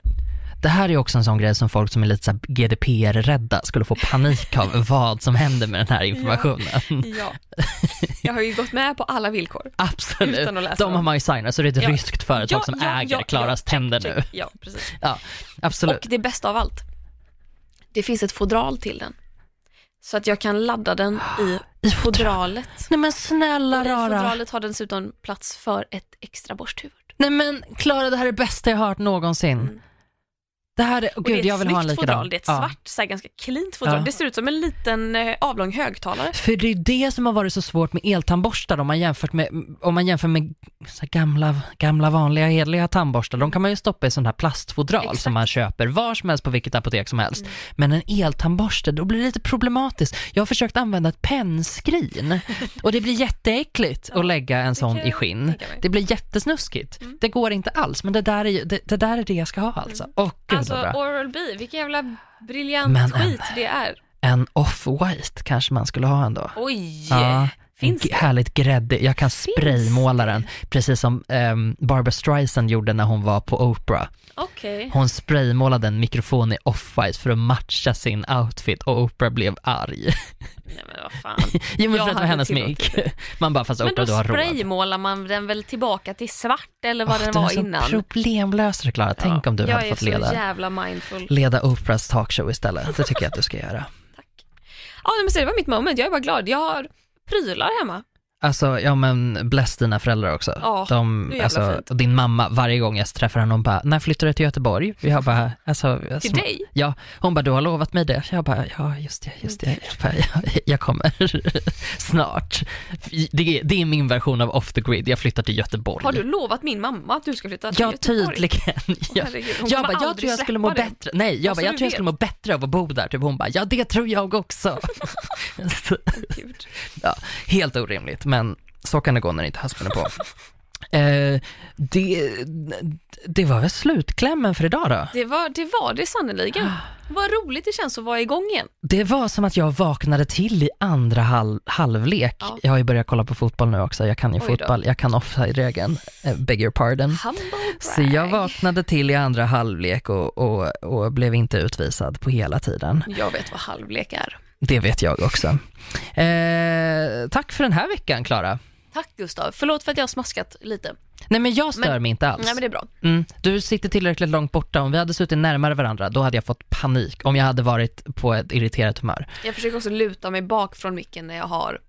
Det här är också en sån grej som folk som är lite GDPR-rädda skulle få panik av vad som händer med den här informationen. Ja. Jag har ju gått med på alla villkor. Absolut. Utan att läsa De har man ju signat, så det är ett Ja. ryskt företag som äger Klaras tänder nu. Ja, precis. Ja, absolut. Och det bästa av allt, det finns ett fodral till den. Så att jag kan ladda den i I fodral. fodralet. Nej men snälla Och rara. fodralet har den dessutom plats för ett extra borsthuvud. Nej men Klara, det här är det bästa jag har hört någonsin. Mm. Det här är, oh, gud jag vill ha en likadan. fodral, det är ett Ja. svart, så här, ganska cleant fodral. Ja. Det ser ut som en liten eh, avlång högtalare. För det är det som har varit så svårt med eltandborstar om man, jämfört med, om man jämför med gamla, gamla vanliga hederliga tandborstar. De kan man ju stoppa i sån här plastfodral Exakt. som man köper var som helst på vilket apotek som helst. Mm. Men en eltandborste, då blir det lite problematiskt. Jag har försökt använda ett pennskrin och det blir jätteäckligt Ja, att lägga en sån i skinn. Det blir jättesnuskigt. Mm. Det går inte alls, men det där är, det, det, där är det jag ska ha alltså. Åh gud Alltså bra. Oral-B, vilken jävla briljant Men en- skit det är. En off-white kanske man skulle ha ändå. Oj! Ja, Finns en det? härligt gräddig. Jag kan Finns spraymåla den, precis som um, Barbara Streisand gjorde när hon var på Oprah. Okej. Hon spraymålade en mikrofon i off-white för att matcha sin outfit och Oprah blev arg. Nej men vad fan. jo men för att det var hennes smink. Man bara, fast Men Oprah då du har råd. spraymålar man den väl tillbaka till svart eller vad Åh, den du är var så innan. problemlösare Klara. Tänk om du jag hade fått Jag är leda, så jävla mindful. leda Oprahs talkshow istället. Det tycker jag att du ska göra. Tack. Ja men så det var mitt moment, jag är bara glad. Jag har prylar hemma. Alltså, ja men bless dina föräldrar också. Ja, De, det är jävla alltså, fint. och din mamma, varje gång jag träffar henne, hon bara, när flyttar du till Göteborg? Jag bara, alltså, Till sma- dig? Ja, hon bara, du har lovat mig det. Jag bara, ja just det, just det. Jag, bara, jag, jag kommer snart. Det är, det är min version av off the grid, jag flyttar till Göteborg. Har du lovat min mamma att du ska flytta till Ja, Göteborg? tydligen. Jag, Herregud, hon jag bara, jag tror jag skulle må det. bättre. Nej, jag bara, jag tror jag skulle må bättre av att bo där. Typ hon bara, ja det tror jag också. Ja, helt orimligt, men så kan det gå när inte husband är på. Eh, det, det var väl slutklämmen för idag då? Det var det, var det sannerligen. Vad roligt det känns att vara igång igen. Det var som att jag vaknade till i andra hal- halvlek. Ja. Jag har ju börjat kolla på fotboll nu också, jag kan ju Oj då. fotboll, jag kan offside-regeln, uh, beg your pardon. Humble brag. Så jag vaknade till i andra halvlek och, och, och blev inte utvisad på hela tiden. Jag vet vad halvlek är. Det vet jag också. Eh, tack för den här veckan, Klara. Tack Gustav. Förlåt för att jag har smaskat lite. Nej men jag stör Men- mig inte alls. Nej men det är bra. Mm, du sitter tillräckligt långt borta. Om vi hade suttit närmare varandra, då hade jag fått panik. Om jag hade varit på ett irriterat humör. Jag försöker också luta mig bak från micken när jag har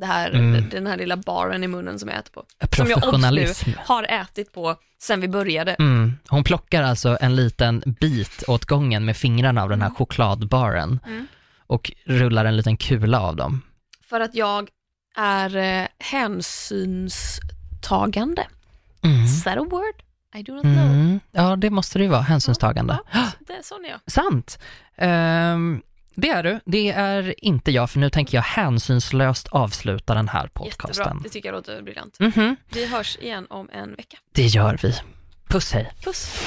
det här, Mm. den här lilla baren i munnen som jag äter på. Som jag obs nu har ätit på sen vi började. Mm. Hon plockar alltså en liten bit åt gången med fingrarna av den här chokladbaren Mm. Och rullar en liten kula av dem. För att jag är eh, hänsynstagande. Mm. Is that a word? I do not know. Mm. Ja, det måste det ju vara, hänsynstagande. Ja, det är sån är jag. Sant. Ehm, det är du. Det är inte jag, för nu tänker jag hänsynslöst avsluta den här Jättebra, podcasten. det tycker jag låter briljant. Mhm, Vi hörs igen om en vecka. det gör vi. Puss hej. Puss!